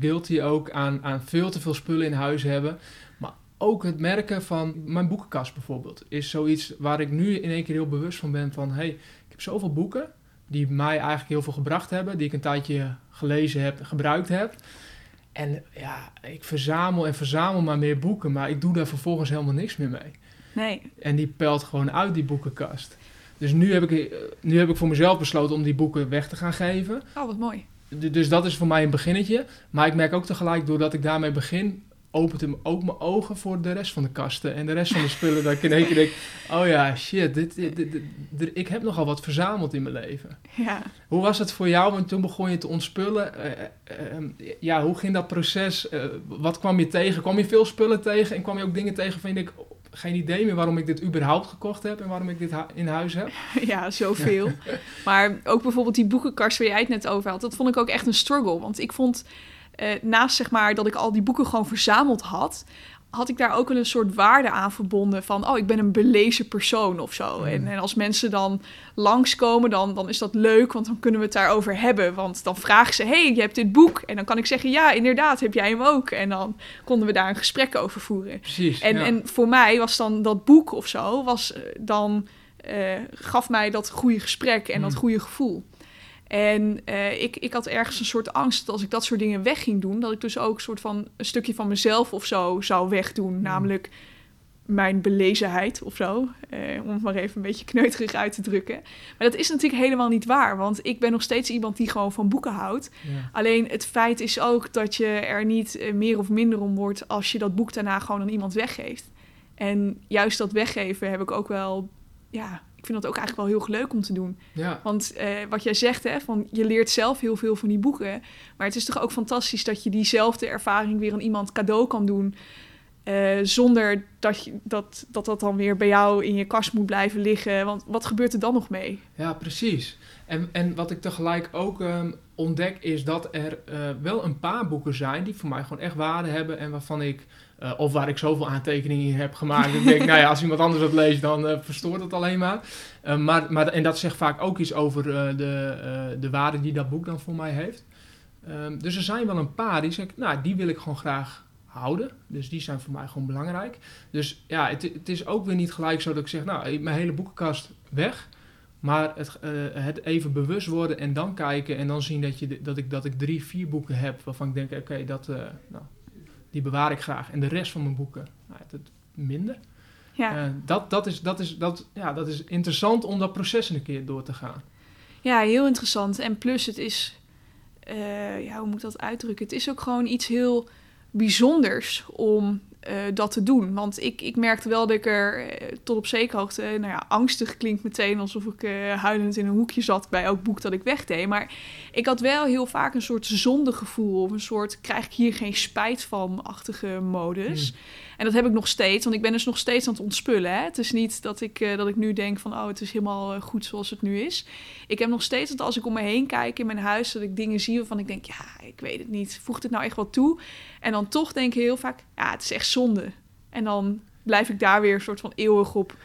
guilty ook... Aan, aan veel te veel spullen in huis hebben. Maar ook het merken van mijn boekenkast bijvoorbeeld... is zoiets waar ik nu in één keer heel bewust van ben van... hey, ik heb zoveel boeken die mij eigenlijk heel veel gebracht hebben... die ik een tijdje gelezen heb gebruikt heb... En ja, ik verzamel en verzamel maar meer boeken, maar ik doe daar vervolgens helemaal niks meer mee. Nee. En die pelt gewoon uit die boekenkast. Dus nu heb, ik, nu heb ik voor mezelf besloten om die boeken weg te gaan geven. Oh, wat mooi. Dus dat is voor mij een beginnetje. Maar ik merk ook tegelijk, doordat ik daarmee begin, opent hem ook mijn ogen voor de rest van de kasten en de rest van de spullen. dat ik in één keer denk, oh ja, shit, dit, dit, dit, ik heb nogal wat verzameld in mijn leven. Ja. Hoe was het voor jou? Want toen begon je te ontspullen. Uh, uh, ja, hoe ging dat proces? Uh, wat kwam je tegen? Kwam je veel spullen tegen? En kwam je ook dingen tegen van je denkt, geen idee meer waarom ik dit überhaupt gekocht heb en waarom ik dit in huis heb. Ja, zoveel. maar ook bijvoorbeeld die boekenkast waar jij het net over had, dat vond ik ook echt een struggle. Want ik vond, uh, naast zeg maar dat ik al die boeken gewoon verzameld had, had ik daar ook wel een soort waarde aan verbonden van, oh, ik ben een belezen persoon of zo. Mm. En, en, als mensen dan langskomen, dan, dan is dat leuk, want dan kunnen we het daarover hebben. Want dan vragen ze, hey, je hebt dit boek. En dan kan ik zeggen, ja, inderdaad, heb jij hem ook? En dan konden we daar een gesprek over voeren. Precies, en, ja. en voor mij was dan dat boek of zo, was dan, uh, gaf mij dat goede gesprek en mm. dat goede gevoel. En uh, ik, ik had ergens een soort angst dat als ik dat soort dingen weg ging doen, dat ik dus ook een soort van een stukje van mezelf of zo zou wegdoen. Mm. Namelijk mijn belezenheid of zo. Uh, om het maar even een beetje kneuterig uit te drukken. Maar dat is natuurlijk helemaal niet waar. Want ik ben nog steeds iemand die gewoon van boeken houdt. Ja. Alleen het feit is ook dat je er niet uh, meer of minder om wordt als je dat boek daarna gewoon aan iemand weggeeft. En juist dat weggeven heb ik ook wel ja, ik vind dat ook eigenlijk wel heel leuk om te doen. Ja. Want uh, wat jij zegt, hè, van je leert zelf heel veel van die boeken. Maar het is toch ook fantastisch dat je diezelfde ervaring weer aan iemand cadeau kan doen. Uh, zonder dat, je, dat, dat dat dan weer bij jou in je kast moet blijven liggen. Want wat gebeurt er dan nog mee? Ja, precies. En, en wat ik tegelijk ook um, ontdek is dat er uh, wel een paar boeken zijn die voor mij gewoon echt waarde hebben en waarvan ik uh, of waar ik zoveel aantekeningen in heb gemaakt. ik denk, nou ja, als iemand anders dat leest, dan uh, verstoort het alleen maar. Uh, maar, maar. En dat zegt vaak ook iets over de, de waarde die dat boek dan voor mij heeft. Um, dus er zijn wel een paar die zeggen, nou, die wil ik gewoon graag houden. Dus die zijn voor mij gewoon belangrijk. Dus ja, het, het is ook weer niet gelijk zo dat ik zeg, nou, mijn hele boekenkast weg. Maar het, het even bewust worden en dan kijken en dan zien dat, je, dat, ik, dat ik drie, vier boeken heb waarvan ik denk, oké, dat, nou, die bewaar ik graag. En de rest van mijn boeken, nou, het, minder. Ja. Uh, dat, dat, is, dat, is, dat, ja, dat is interessant om dat proces een keer door te gaan. Ja, heel interessant. En plus, het is, uh, ja, hoe moet ik dat uitdrukken? Het is ook gewoon iets heel bijzonders om uh, dat te doen. Want ik, ik merkte wel dat ik er uh, tot op zekere hoogte, nou ja, angstig klinkt meteen alsof ik uh, huilend in een hoekje zat bij elk boek dat ik wegdeed. Maar ik had wel heel vaak een soort zondegevoel of een soort krijg ik hier geen spijt van-achtige modus. Mm. En dat heb ik nog steeds, want ik ben dus nog steeds aan het ontspullen. Hè? Het is niet dat ik, dat ik nu denk van, oh, het is helemaal goed zoals het nu is. Ik heb nog steeds dat als ik om me heen kijk in mijn huis, dat ik dingen zie waarvan ik denk, ja, ik weet het niet. Voegt het nou echt wat toe? En dan toch denk ik heel vaak, ja, het is echt zonde. En dan blijf ik daar weer een soort van eeuwig op,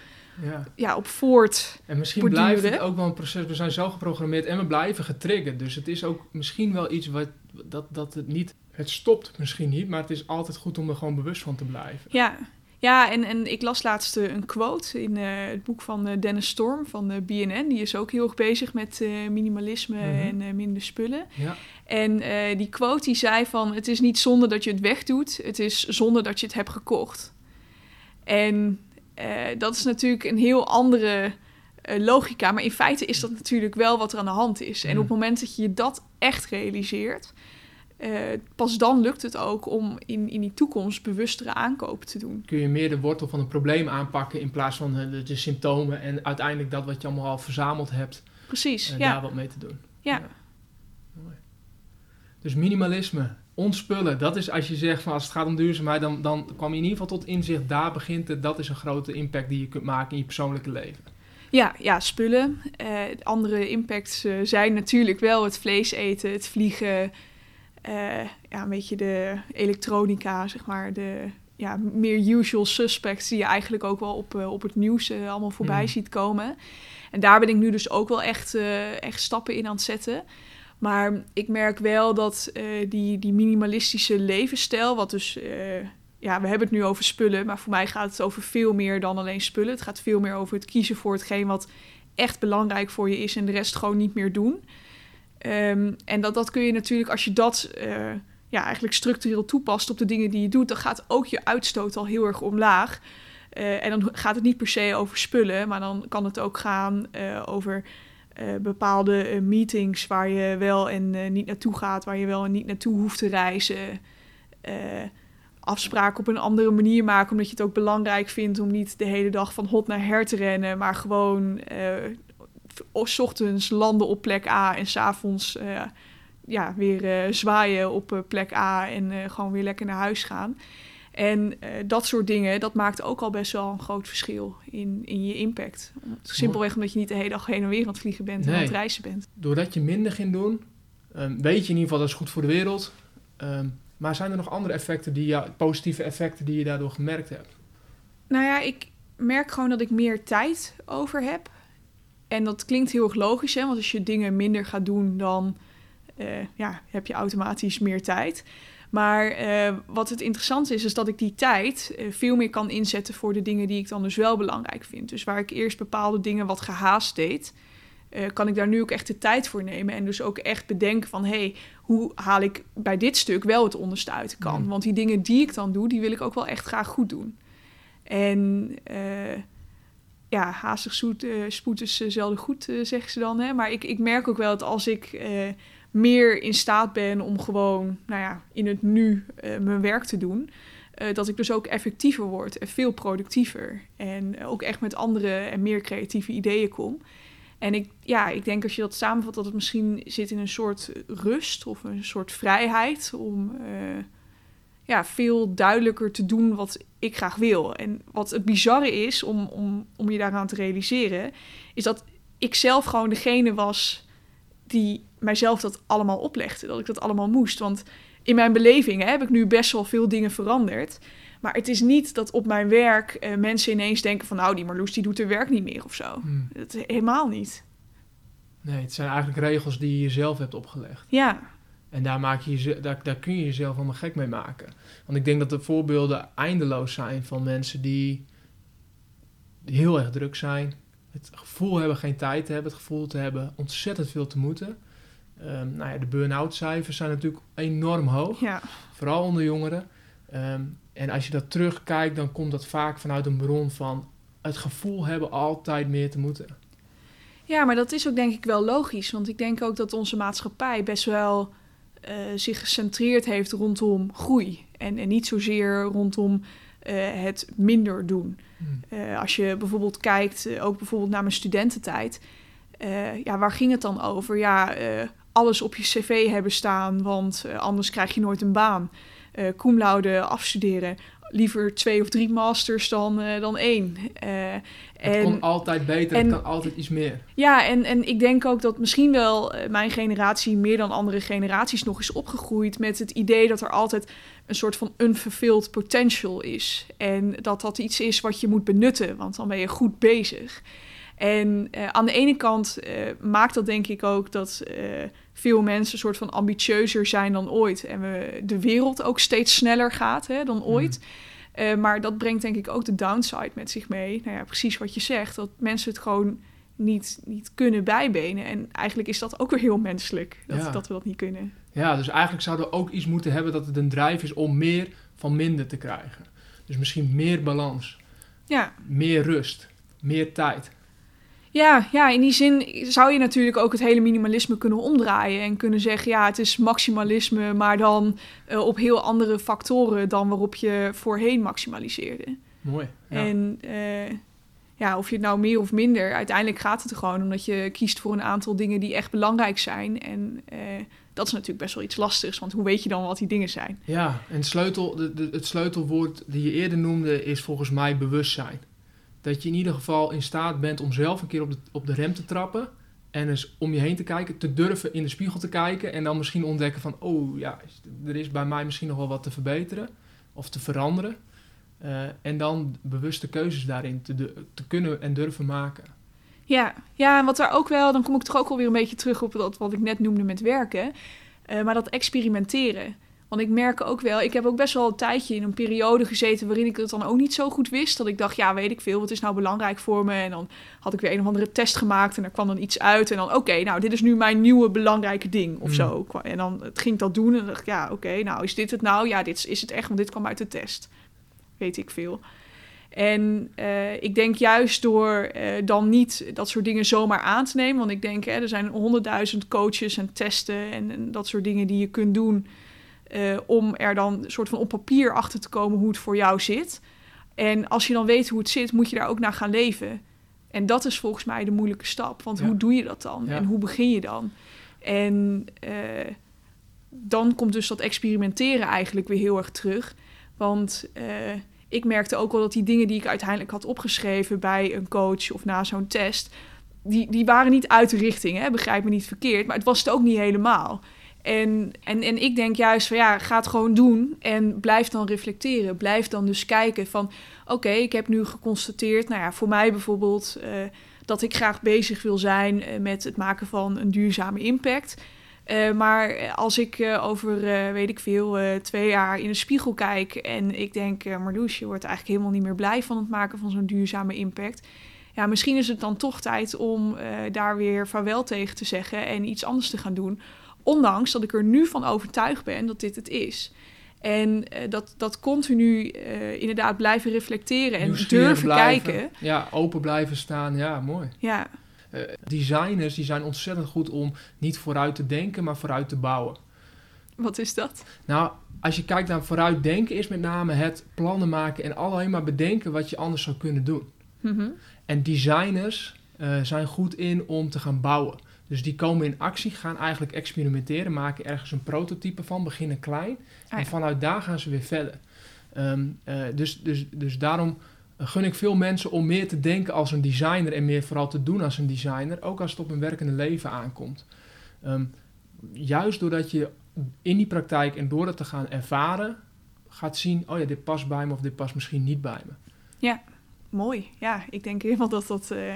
ja. Ja, op voort. En misschien blijft het ook wel een proces. We zijn zo geprogrammeerd en we blijven getriggerd. Dus het is ook misschien wel iets wat dat, dat het niet het stopt misschien niet, maar het is altijd goed om er gewoon bewust van te blijven. Ja, Ja, en, en ik las laatst eh, een quote in eh, het boek van eh, Dennis Storm van de BNN. Die is ook heel erg bezig met minimalisme Mhm. en minder spullen. Ja. En die quote die zei van... het is niet zonde dat je het wegdoet, het is zonde dat je het hebt gekocht. En dat is natuurlijk een heel andere logica. Maar in feite is dat natuurlijk wel wat er aan de hand is. En op het moment dat je dat echt realiseert... eh, pas dan lukt het ook om in, in die toekomst bewustere aankopen te doen. Kun je meer de wortel van een probleem aanpakken in plaats van eh, de, de symptomen en uiteindelijk dat wat je allemaal al verzameld hebt, Precies, eh, ja. daar wat mee te doen. Ja. Mooi. Dus minimalisme, ontspullen, dat is als je zegt van als het gaat om duurzaamheid, dan, dan kwam je in ieder geval tot inzicht, daar begint het, dat is een grote impact die je kunt maken in je persoonlijke leven. Ja, ja, spullen. Andere impacts zijn natuurlijk wel het vlees eten, het vliegen, eh, ja, een beetje de elektronica, zeg maar, de ja, meer usual suspects die je eigenlijk ook wel op, eh, op het nieuws eh, allemaal voorbij Mm. ziet komen. En daar ben ik nu dus ook wel echt, echt stappen in aan het zetten. Maar ik merk wel dat die, die minimalistische levensstijl, wat dus, ja, we hebben het nu over spullen, maar voor mij gaat het over veel meer dan alleen spullen. Het gaat veel meer over het kiezen voor hetgeen wat echt belangrijk voor je is en de rest gewoon niet meer doen. Ehm, en dat, dat kun je natuurlijk, als je dat eh, ja, eigenlijk structureel toepast op de dingen die je doet, dan gaat ook je uitstoot al heel erg omlaag. Eh, en dan gaat het niet per se over spullen, maar dan kan het ook gaan eh, over bepaalde meetings waar je wel en niet naartoe gaat, waar je wel en niet naartoe hoeft te reizen. Afspraken op een andere manier maken, omdat je het ook belangrijk vindt om niet de hele dag van hot naar her te rennen, maar gewoon s ochtends landen op plek A en s'avonds eh ja, weer eh, zwaaien op eh, plek A en gewoon weer lekker naar huis gaan. En dat soort dingen, dat maakt ook al best wel een groot verschil in, in je impact. Simpelweg omdat je niet de hele dag heen en weer aan het vliegen bent en aan het reizen bent. Doordat je minder ging doen, ehm, weet je in ieder geval dat is goed voor de wereld. Ehm, maar zijn er nog andere effecten, die jou, positieve effecten die je daardoor gemerkt hebt? Nou ja, ik merk gewoon dat ik meer tijd over heb. En dat klinkt heel erg logisch, hè? want als je dingen minder gaat doen, dan eh, ja, heb je automatisch meer tijd. Maar eh, wat het interessante is, is dat ik die tijd eh, veel meer kan inzetten voor de dingen die ik dan dus wel belangrijk vind. Dus waar ik eerst bepaalde dingen wat gehaast deed, kan ik daar nu ook echt de tijd voor nemen. En dus ook echt bedenken van, hé, hey, hoe haal ik bij dit stuk wel het onderste uit de kan? Mm. Want die dingen die ik dan doe, die wil ik ook wel echt graag goed doen. En ja, haastig zoet, eh, spoed is eh, zelden goed, eh, zeggen ze dan. Hè? Maar ik, ik merk ook wel dat als ik meer in staat ben om gewoon nou ja, in het nu mijn werk te doen, dat ik dus ook effectiever word en veel productiever. En ook echt met andere en meer creatieve ideeën kom. En ik, ja, ik denk als je dat samenvat, dat het misschien zit in een soort rust of een soort vrijheid om ja, veel duidelijker te doen wat ik graag wil. En wat het bizarre is om, om, om je daaraan te realiseren, is dat ik zelf gewoon degene was die mijzelf dat allemaal oplegde. Dat ik dat allemaal moest. Want in mijn beleving hè, heb ik nu best wel veel dingen veranderd. Maar het is niet dat op mijn werk eh, mensen ineens denken van... nou, die Marloes die doet haar werk niet meer of zo. Hmm. Dat helemaal niet. Nee, het zijn eigenlijk regels die je jezelf hebt opgelegd. Ja, En daar, maak je daar, daar kun je jezelf allemaal gek mee maken. Want ik denk dat de voorbeelden eindeloos zijn van mensen die heel erg druk zijn. Het gevoel hebben geen tijd te hebben, het gevoel te hebben ontzettend veel te moeten. Ehm, nou ja, de burn-out cijfers zijn natuurlijk enorm hoog, ja. vooral onder jongeren. Ehm, en als je dat terugkijkt, dan komt dat vaak vanuit een bron van het gevoel hebben altijd meer te moeten. Ja, maar dat is ook denk ik wel logisch. Want ik denk ook dat onze maatschappij best wel eh, zich gecentreerd heeft rondom groei. En, en niet zozeer rondom eh, het minder doen. Hmm. Eh, als je bijvoorbeeld kijkt, ook bijvoorbeeld naar mijn studententijd. ja, waar ging het dan over? Ja, alles op je cv hebben staan, want anders krijg je nooit een baan. Cum laude afstuderen. Liever twee of drie masters dan, eh, dan één. Eh, Het en- kon altijd beter, en- het kan altijd iets meer. ja, en, en ik denk ook dat misschien wel eh, mijn generatie meer dan andere generaties nog is opgegroeid met het idee dat er altijd een soort van unfulfilled potential is. En dat dat iets is wat je moet benutten, want dan ben je goed bezig. En aan de ene kant maakt dat denk ik ook dat veel mensen een soort van ambitieuzer zijn dan ooit. En we, de wereld ook steeds sneller gaat hè, dan ooit. Eh, maar dat brengt denk ik ook de downside met zich mee. Nou ja, precies wat je zegt, dat mensen het gewoon niet, niet kunnen bijbenen. En eigenlijk is dat ook weer heel menselijk, dat, Ja. dat we dat niet kunnen. Ja, dus eigenlijk zouden we ook iets moeten hebben dat het een drijf is om meer van minder te krijgen. Dus misschien meer balans, Ja, meer rust, meer tijd. Ja, ja, in die zin zou je natuurlijk ook het hele minimalisme kunnen omdraaien en kunnen zeggen, ja, het is maximalisme, maar dan eh, op heel andere factoren dan waarop je voorheen maximaliseerde. Mooi. Ja. En eh, ja, of je het nou meer of minder, uiteindelijk gaat het er gewoon omdat je kiest voor een aantal dingen die echt belangrijk zijn. En eh, dat is natuurlijk best wel iets lastigs, want hoe weet je dan wat die dingen zijn? Ja, en sleutel, de, de- het sleutelwoord die je eerder noemde is volgens mij bewustzijn. Dat je in ieder geval in staat bent om zelf een keer op de, op de rem te trappen. En eens om je heen te kijken, te durven in de spiegel te kijken. En dan misschien ontdekken van, oh ja, er is bij mij misschien nog wel wat te verbeteren of te veranderen. Eh, en dan bewuste keuzes daarin te, te kunnen en durven maken. Ja, ja, en wat daar ook wel, dan kom ik toch ook alweer een beetje terug op dat wat ik net noemde met werken. Eh, maar dat experimenteren. Want ik merk ook wel, ik heb ook best wel een tijdje in een periode gezeten waarin ik het dan ook niet zo goed wist. Dat ik dacht, ja, weet ik veel, wat is nou belangrijk voor me? En dan had ik weer een of andere test gemaakt en er kwam dan iets uit. En dan, oké, nou, dit is nu mijn nieuwe belangrijke ding of Hmm. zo. En dan het ging ik dat doen en dan dacht ik, ja, oké, nou, is dit het nou? Ja, dit is, is het echt, want dit kwam uit de test. Weet ik veel. En eh, ik denk juist door eh, dan niet dat soort dingen zomaar aan te nemen. Want ik denk, hè, er zijn honderdduizend coaches en testen en, en dat soort dingen die je kunt doen. Eh, om er dan een soort van op papier achter te komen hoe het voor jou zit. En als je dan weet hoe het zit, moet je daar ook naar gaan leven. En dat is volgens mij de moeilijke stap. Want Ja. hoe doe je dat dan? Ja. En hoe begin je dan? En eh, dan komt dus dat experimenteren eigenlijk weer heel erg terug. Want eh, ik merkte ook wel dat die dingen die ik uiteindelijk had opgeschreven bij een coach of na zo'n test, die, die waren niet uit de richting, hè? begrijp me niet verkeerd, maar het was het ook niet helemaal. En, en, en ik denk juist van ja, ga het gewoon doen en blijf dan reflecteren. Blijf dan dus kijken van oké, ik heb nu geconstateerd, nou ja, voor mij bijvoorbeeld, eh, dat ik graag bezig wil zijn eh, met het maken van een duurzame impact. Eh, maar als ik over, weet ik veel, twee jaar in de spiegel kijk en ik denk, eh Marloes, je wordt eigenlijk helemaal niet meer blij van het maken van zo'n duurzame impact. Ja, misschien is het dan toch tijd om daar weer vaarwel tegen te zeggen en iets anders te gaan doen. Ondanks dat ik er nu van overtuigd ben dat dit het is. En eh, dat, dat continu eh, inderdaad blijven reflecteren en durven blijven. kijken. Ja, open blijven staan. Ja, mooi. Ja, Eh, designers die zijn ontzettend goed om niet vooruit te denken, maar vooruit te bouwen. wat is dat? Nou, als je kijkt naar vooruitdenken, is met name het plannen maken en alleen maar bedenken wat je anders zou kunnen doen. Mhm. En designers zijn goed in om te gaan bouwen. Dus die komen in actie, gaan eigenlijk experimenteren, maken ergens een prototype van, beginnen klein. Ah, En ja. vanuit daar gaan ze weer verder. Ehm, eh, dus, dus, dus daarom gun ik veel mensen om meer te denken als een designer en meer vooral te doen als een designer, ook als het op hun werkende leven aankomt. Ehm, juist doordat je in die praktijk en door dat te gaan ervaren, gaat zien, oh ja, dit past bij me of dit past misschien niet bij me. Mooi. Ja, ik denk helemaal dat dat, eh,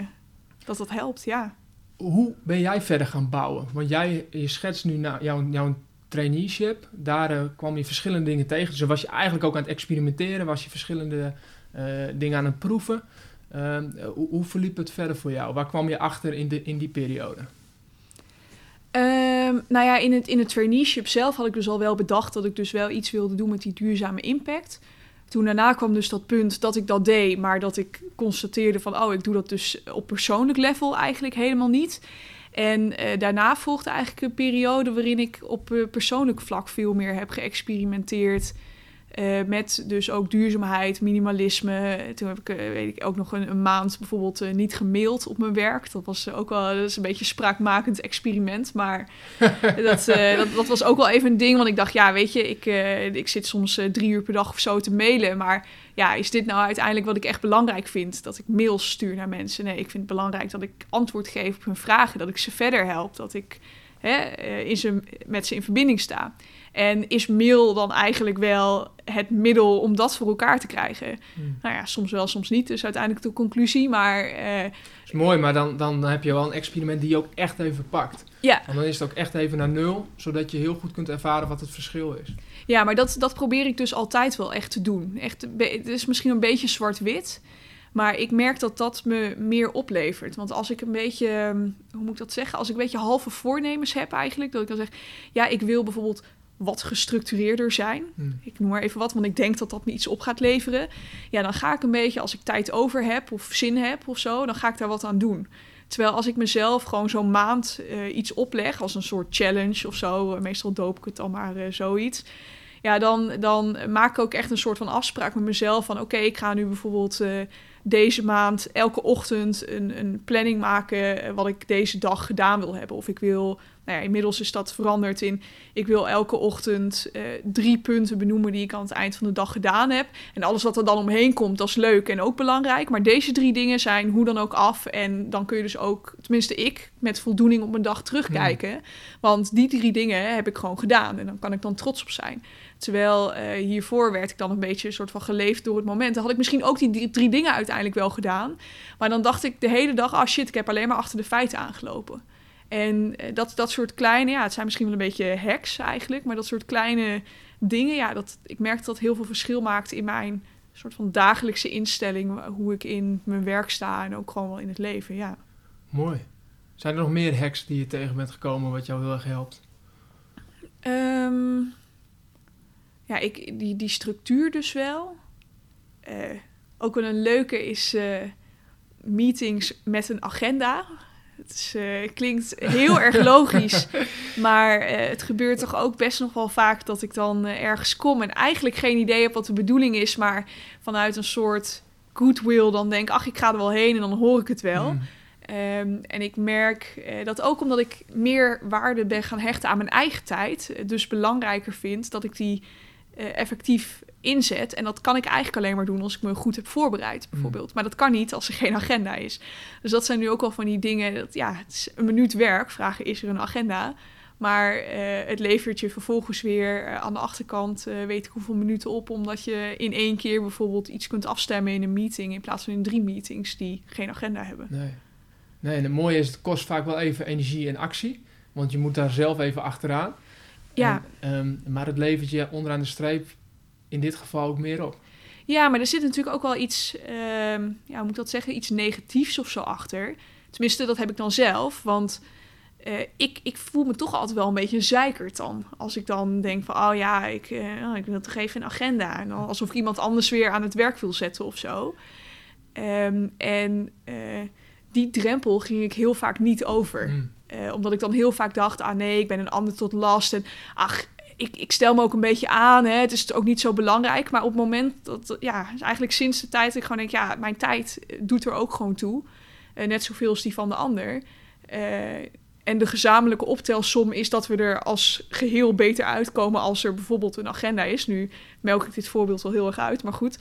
dat, dat helpt, ja. Hoe ben jij verder gaan bouwen? Want jij je schetst nu nou, jouw, jouw traineeship. Daar eh, kwam je verschillende dingen tegen. Dus was je eigenlijk ook aan het experimenteren. Was je verschillende eh, dingen aan het proeven. Ehm, eh, hoe, verliep het verder voor jou? Waar kwam je achter in, de, in die periode? Ehm, nou ja, in het, in het traineeship zelf had ik dus al wel bedacht dat ik dus wel iets wilde doen met die duurzame impact. Toen daarna kwam dus dat punt dat ik dat deed, maar dat ik constateerde van, oh, ik doe dat dus op persoonlijk level eigenlijk helemaal niet. En eh, daarna volgde eigenlijk een periode waarin ik op eh, persoonlijk vlak veel meer heb geëxperimenteerd. Eh, met dus ook duurzaamheid, minimalisme. Toen heb ik, eh, weet ik, ook nog een, een maand bijvoorbeeld eh, niet gemaild op mijn werk. Dat was ook wel dat is een beetje een spraakmakend experiment. Maar dat, dat, dat was ook wel even een ding. Want ik dacht, ja, weet je, ik, ik zit soms drie uur per dag of zo te mailen. Maar ja, is dit nou uiteindelijk wat ik echt belangrijk vind? Dat ik mails stuur naar mensen? Nee, ik vind het belangrijk dat ik antwoord geef op hun vragen. Dat ik ze verder help. Dat ik hè, in zijn, met ze in verbinding sta. En is mail dan eigenlijk wel het middel om dat voor elkaar te krijgen? Hmm. Nou ja, soms wel, soms niet. Dus uiteindelijk de conclusie. Maar eh, is mooi, maar dan, dan heb je wel een experiment die je ook echt even pakt. ja, En dan is het ook echt even naar nul, zodat je heel goed kunt ervaren wat het verschil is. Ja, maar dat, dat probeer ik dus altijd wel echt te doen. Echt, het is misschien een beetje zwart-wit. Maar ik merk dat dat me meer oplevert. Want als ik een beetje, ehm, hoe moet ik dat zeggen? Als ik een beetje halve voornemens heb eigenlijk. Dat ik dan zeg, ja, ik wil bijvoorbeeld wat gestructureerder zijn. Hmm. Ik noem maar even wat, want ik denk dat dat me iets op gaat leveren. Ja, dan ga ik een beetje, als ik tijd over heb of zin heb of zo, dan ga ik daar wat aan doen. Terwijl als ik mezelf gewoon zo'n maand eh, iets opleg, als een soort challenge of zo, eh, meestal doop ik het dan maar eh, zoiets. Ja, dan, dan maak ik ook echt een soort van afspraak met mezelf van oké, ik ga nu bijvoorbeeld deze maand elke ochtend een, een planning maken wat ik deze dag gedaan wil hebben. Of ik wil, nou ja, inmiddels is dat veranderd in ik wil elke ochtend eh, drie punten benoemen die ik aan het eind van de dag gedaan heb. En alles wat er dan omheen komt, dat is leuk en ook belangrijk. Maar deze drie dingen zijn hoe dan ook af. En dan kun je dus ook, tenminste ik, met voldoening op mijn dag terugkijken. Want die drie dingen heb ik gewoon gedaan. En dan kan ik dan trots op zijn. Terwijl eh, hiervoor werd ik dan een beetje een soort van geleefd door het moment. Dan had ik misschien ook die drie, dingen uiteindelijk wel gedaan. Maar dan dacht ik de hele dag, ah shit, ik heb alleen maar achter de feiten aangelopen. En eh, dat, dat soort kleine, ja, het zijn misschien wel een beetje hacks eigenlijk, maar dat soort kleine dingen, ja, dat, ik merk dat dat heel veel verschil maakt in mijn soort van dagelijkse instelling, hoe ik in mijn werk sta en ook gewoon wel in het leven, ja. Mooi. Zijn er nog meer hacks die je tegen bent gekomen wat jou heel erg helpt? Ehm, ja, ik, die, die structuur dus wel. Eh, ook wel een leuke is eh, meetings met een agenda. Het is, eh, klinkt heel erg logisch, maar eh, het gebeurt toch ook best nog wel vaak dat ik dan eh, ergens kom en eigenlijk geen idee heb wat de bedoeling is, maar vanuit een soort goodwill dan denk, ach, ik ga er wel heen en dan hoor ik het wel. Hmm. Ehm, en ik merk dat ook omdat ik meer waarde ben gaan hechten aan mijn eigen tijd, dus belangrijker vind dat ik die effectief inzet. En dat kan ik eigenlijk alleen maar doen als ik me goed heb voorbereid, bijvoorbeeld. Maar dat kan niet als er geen agenda is. Dus dat zijn nu ook wel van die dingen. Dat, ja, het is een minuut werk. Vragen is er een agenda. Maar eh, het levert je vervolgens weer eh, aan de achterkant, eh, weet ik hoeveel minuten op, omdat je in één keer bijvoorbeeld iets kunt afstemmen in een meeting in plaats van in drie meetings die geen agenda hebben. Nee. Nee, en het mooie is, het kost vaak wel even energie en actie. Want je moet daar zelf even achteraan. Ja, En, ehm, maar het levert je onderaan de streep in dit geval ook meer op. Ja, maar er zit natuurlijk ook wel iets, ehm, ja, hoe moet ik dat zeggen, iets negatiefs of zo achter. Tenminste, dat heb ik dan zelf, want eh, ik, ik voel me toch altijd wel een beetje een zeikert dan. Als ik dan denk van, oh ja, ik, eh, oh, ik wil toch even een agenda. En dan alsof ik iemand anders weer aan het werk wil zetten of zo. Ehm, en eh, die drempel ging ik heel vaak niet over. Hmm. Omdat ik dan heel vaak dacht, ah nee, ik ben een ander tot last. En ach, ik, ik stel me ook een beetje aan. Hè. Het is ook niet zo belangrijk. Maar op het moment dat, ja, eigenlijk sinds de tijd dat ik gewoon denk, ja, mijn tijd eh, doet er ook gewoon toe. Eh, net zoveel als die van de ander. Eh, en de gezamenlijke optelsom is dat we er als geheel beter uitkomen als er bijvoorbeeld een agenda is. Nu melk ik dit voorbeeld wel heel erg uit, maar goed.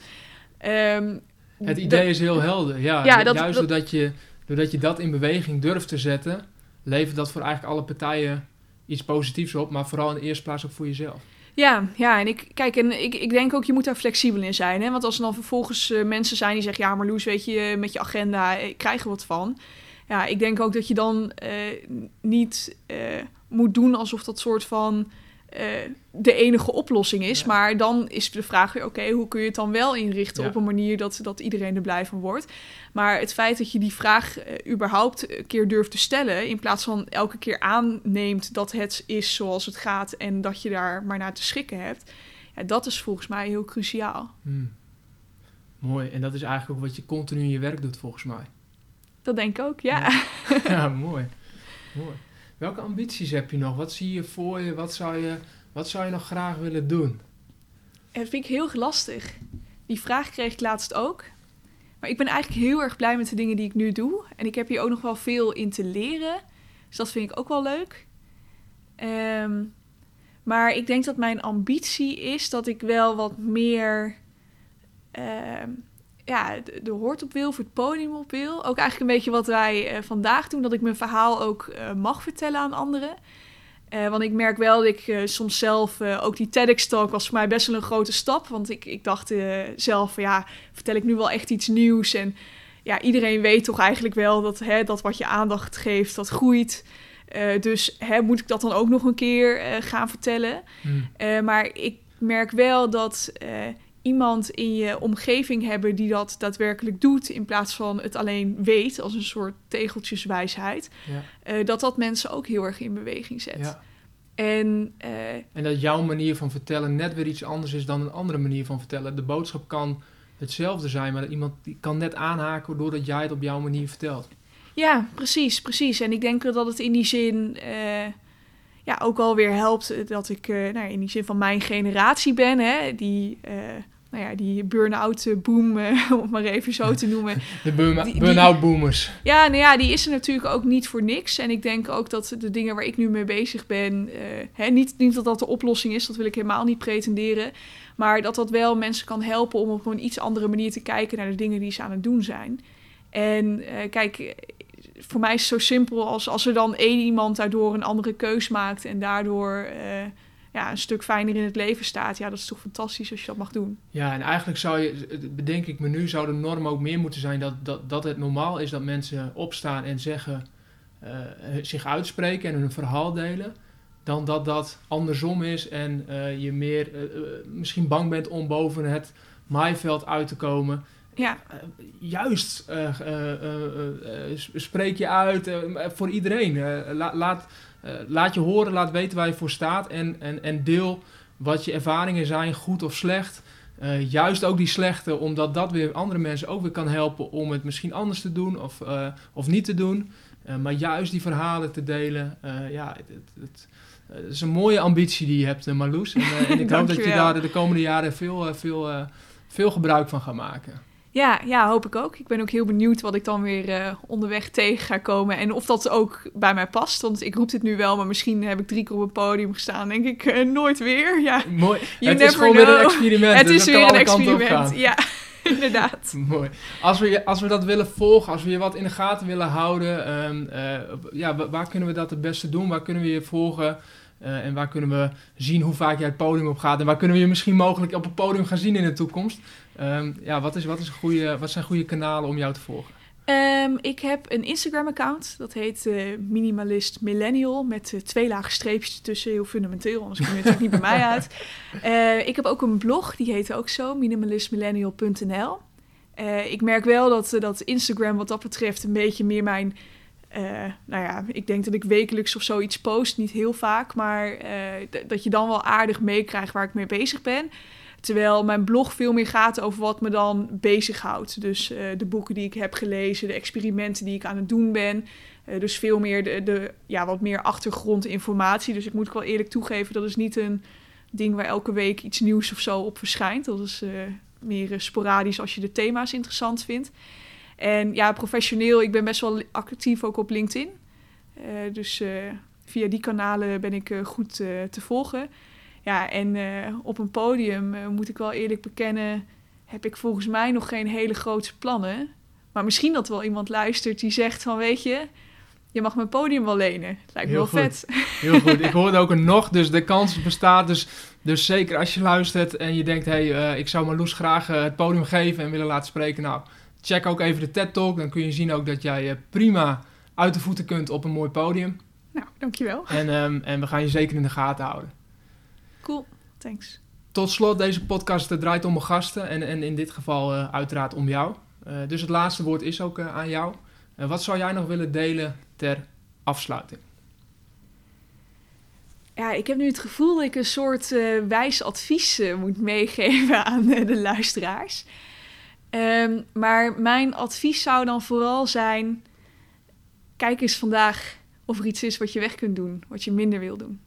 Ehm, Het de- idee is heel helder. Ja, Ja, Ju- dat- juist dat- Doordat, je, doordat je dat in beweging durft te zetten, levert dat voor eigenlijk alle partijen iets positiefs op. Maar vooral in de eerste plaats ook voor jezelf. Ja, ja, en ik kijk, en ik, ik denk ook, je moet daar flexibel in zijn. Hè? Want als er dan vervolgens eh, mensen zijn die zeggen: Ja, maar Loes, weet je, met je agenda, ik krijg er wat van. Ja, ik denk ook dat je dan eh, niet eh, moet doen alsof dat soort van eh, de enige oplossing is. Ja. Maar dan is de vraag weer: Oké, hoe kun je het dan wel inrichten Ja. op een manier dat, dat iedereen er blij van wordt? Maar het feit dat je die vraag eh, überhaupt een keer durft te stellen, in plaats van elke keer aanneemt dat het is zoals het gaat en dat je daar maar naar te schikken hebt, ja, dat is volgens mij heel cruciaal. Hmm. Mooi. En dat is eigenlijk ook wat je continu in je werk doet, volgens mij. Dat denk ik ook, ja. Ja. ja, mooi. mooi. Welke ambities heb je nog? Wat zie je voor je? Wat zou je, wat zou je nog graag willen doen? En dat vind ik heel lastig. Die vraag kreeg ik laatst ook. Maar ik ben eigenlijk heel erg blij met de dingen die ik nu doe. En ik heb hier ook nog wel veel in te leren. Dus dat vind ik ook wel leuk. Ehm, maar ik denk dat mijn ambitie is dat ik wel wat meer ehm, ja, de, de hoort op wil, voor het podium op wil. Ook eigenlijk een beetje wat wij eh, vandaag doen, dat ik mijn verhaal ook eh, mag vertellen aan anderen. Eh, want ik merk wel dat ik soms zelf, ook die TEDx-talk was voor mij best wel een grote stap. Want ik, ik dacht zelf, ja, vertel ik nu wel echt iets nieuws? En ja, iedereen weet toch eigenlijk wel dat, hè, dat wat je aandacht geeft, dat groeit. Dus hè, moet ik dat dan ook nog een keer gaan vertellen? Hmm. Maar ik merk wel dat iemand in je omgeving hebben die dat daadwerkelijk doet, in plaats van het alleen weet als een soort tegeltjeswijsheid, Ja. eh, dat dat mensen ook heel erg in beweging zet. Ja. En eh, En dat jouw manier van vertellen net weer iets anders is dan een andere manier van vertellen. De boodschap kan hetzelfde zijn, maar iemand die kan net aanhaken doordat jij het op jouw manier vertelt. ja, precies, precies. En ik denk dat het in die zin eh, ja, ook alweer helpt eh, dat ik eh, nou, in die zin van mijn generatie ben, hè, die, eh, nou ja, die burn-out boom, om het maar even zo te noemen, De burn-out boomers. Ja, nou ja, die is er natuurlijk ook niet voor niks. En ik denk ook dat de dingen waar ik nu mee bezig ben, hè, niet, niet dat dat de oplossing is, dat wil ik helemaal niet pretenderen. Maar dat dat wel mensen kan helpen om op een iets andere manier te kijken naar de dingen die ze aan het doen zijn. En kijk, voor mij is het zo simpel als als er dan één iemand daardoor een andere keus maakt en daardoor eh, ja, een stuk fijner in het leven staat. Ja, dat is toch fantastisch als je dat mag doen. Ja, en eigenlijk zou je, bedenk ik me nu, zou de norm ook meer moeten zijn dat, dat, dat het normaal is dat mensen opstaan en zeggen, eh, zich uitspreken en hun verhaal delen. Dan dat dat andersom is en eh, je meer eh, eh, misschien bang bent om boven het maaiveld uit te komen. Ja, Eh, juist, eh, eh, spreek je uit voor iedereen. La- laat, laat je horen, laat weten waar je voor staat en, en, en deel wat je ervaringen zijn, goed of slecht. Juist ook die slechte, omdat dat weer andere mensen ook weer kan helpen om het misschien anders te doen of, of niet te doen. Maar juist die verhalen te delen, ja, het, het, is een mooie ambitie die je hebt, Marloes. En, en ik hoop dat je daar de komende jaren veel, veel, veel gebruik van gaat maken. Ja, ja, hoop ik ook. Ik ben ook heel benieuwd wat ik dan weer eh, onderweg tegen ga komen. En of dat ook bij mij past. Want ik roep dit nu wel, maar misschien heb ik drie keer op een podium gestaan. Denk ik, eh, nooit weer. Ja, Mooi. You het is gewoon weer een experiment. het dus is weer een experiment. Ja, inderdaad. Mooi. Als we, als we dat willen volgen, als we je wat in de gaten willen houden, ehm, eh, ja, wa- waar kunnen we dat het beste doen? Waar kunnen we je volgen? Eh, en waar kunnen we zien hoe vaak jij het podium op gaat? En waar kunnen we je misschien mogelijk op het podium gaan zien in de toekomst? Ehm, ja, wat, is, wat, is een goede, wat zijn goede kanalen om jou te volgen? Ehm, ik heb een Instagram-account. Dat heet eh, Minimalist Millennial. Met eh, twee lage streepjes tussen. Heel fundamenteel, anders kom je natuurlijk niet bij mij uit. Ik heb ook een blog. Die heet ook zo. Minimalistmillennial.nl Ik merk wel dat, dat Instagram wat dat betreft een beetje meer mijn... eh, nou ja, ik denk dat ik wekelijks of zoiets post. Niet heel vaak. Maar eh, dat je dan wel aardig meekrijgt waar ik mee bezig ben. Terwijl mijn blog veel meer gaat over wat me dan bezighoudt. Dus eh, de boeken die ik heb gelezen, de experimenten die ik aan het doen ben. Dus veel meer de, ja, wat meer achtergrondinformatie. Dus ik moet ook wel eerlijk toegeven, dat is niet een ding waar elke week iets nieuws of zo op verschijnt. Dat is meer sporadisch als je de thema's interessant vindt. En ja, professioneel, ik ben best wel actief ook op LinkedIn. Eh, dus eh, via die kanalen ben ik eh, goed te volgen. Ja, en op een podium, moet ik wel eerlijk bekennen, heb ik volgens mij nog geen hele grote plannen. Maar misschien dat wel iemand luistert die zegt van, weet je, je mag mijn podium wel lenen. Lijkt me Heel wel goed. vet. Heel goed. Ik hoorde ook een nog, dus de kans bestaat. Dus, dus zeker als je luistert en je denkt... hé, hey, ik zou Marloes graag het podium geven en willen laten spreken. Nou, check ook even de TED-talk. Dan kun je zien ook dat jij eh, prima uit de voeten kunt op een mooi podium. Nou, dankjewel. En, ehm, en we gaan je zeker in de gaten houden. Cool, thanks. Tot slot, deze podcast draait om mijn gasten. En, en in dit geval eh, uiteraard om jou. Eh, dus het laatste woord is ook aan jou. Wat zou jij nog willen delen ter afsluiting? Ja, ik heb nu het gevoel dat ik een soort wijs advies moet meegeven aan de luisteraars. Ehm, maar mijn advies zou dan vooral zijn: kijk eens vandaag of er iets is wat je weg kunt doen, wat je minder wil doen.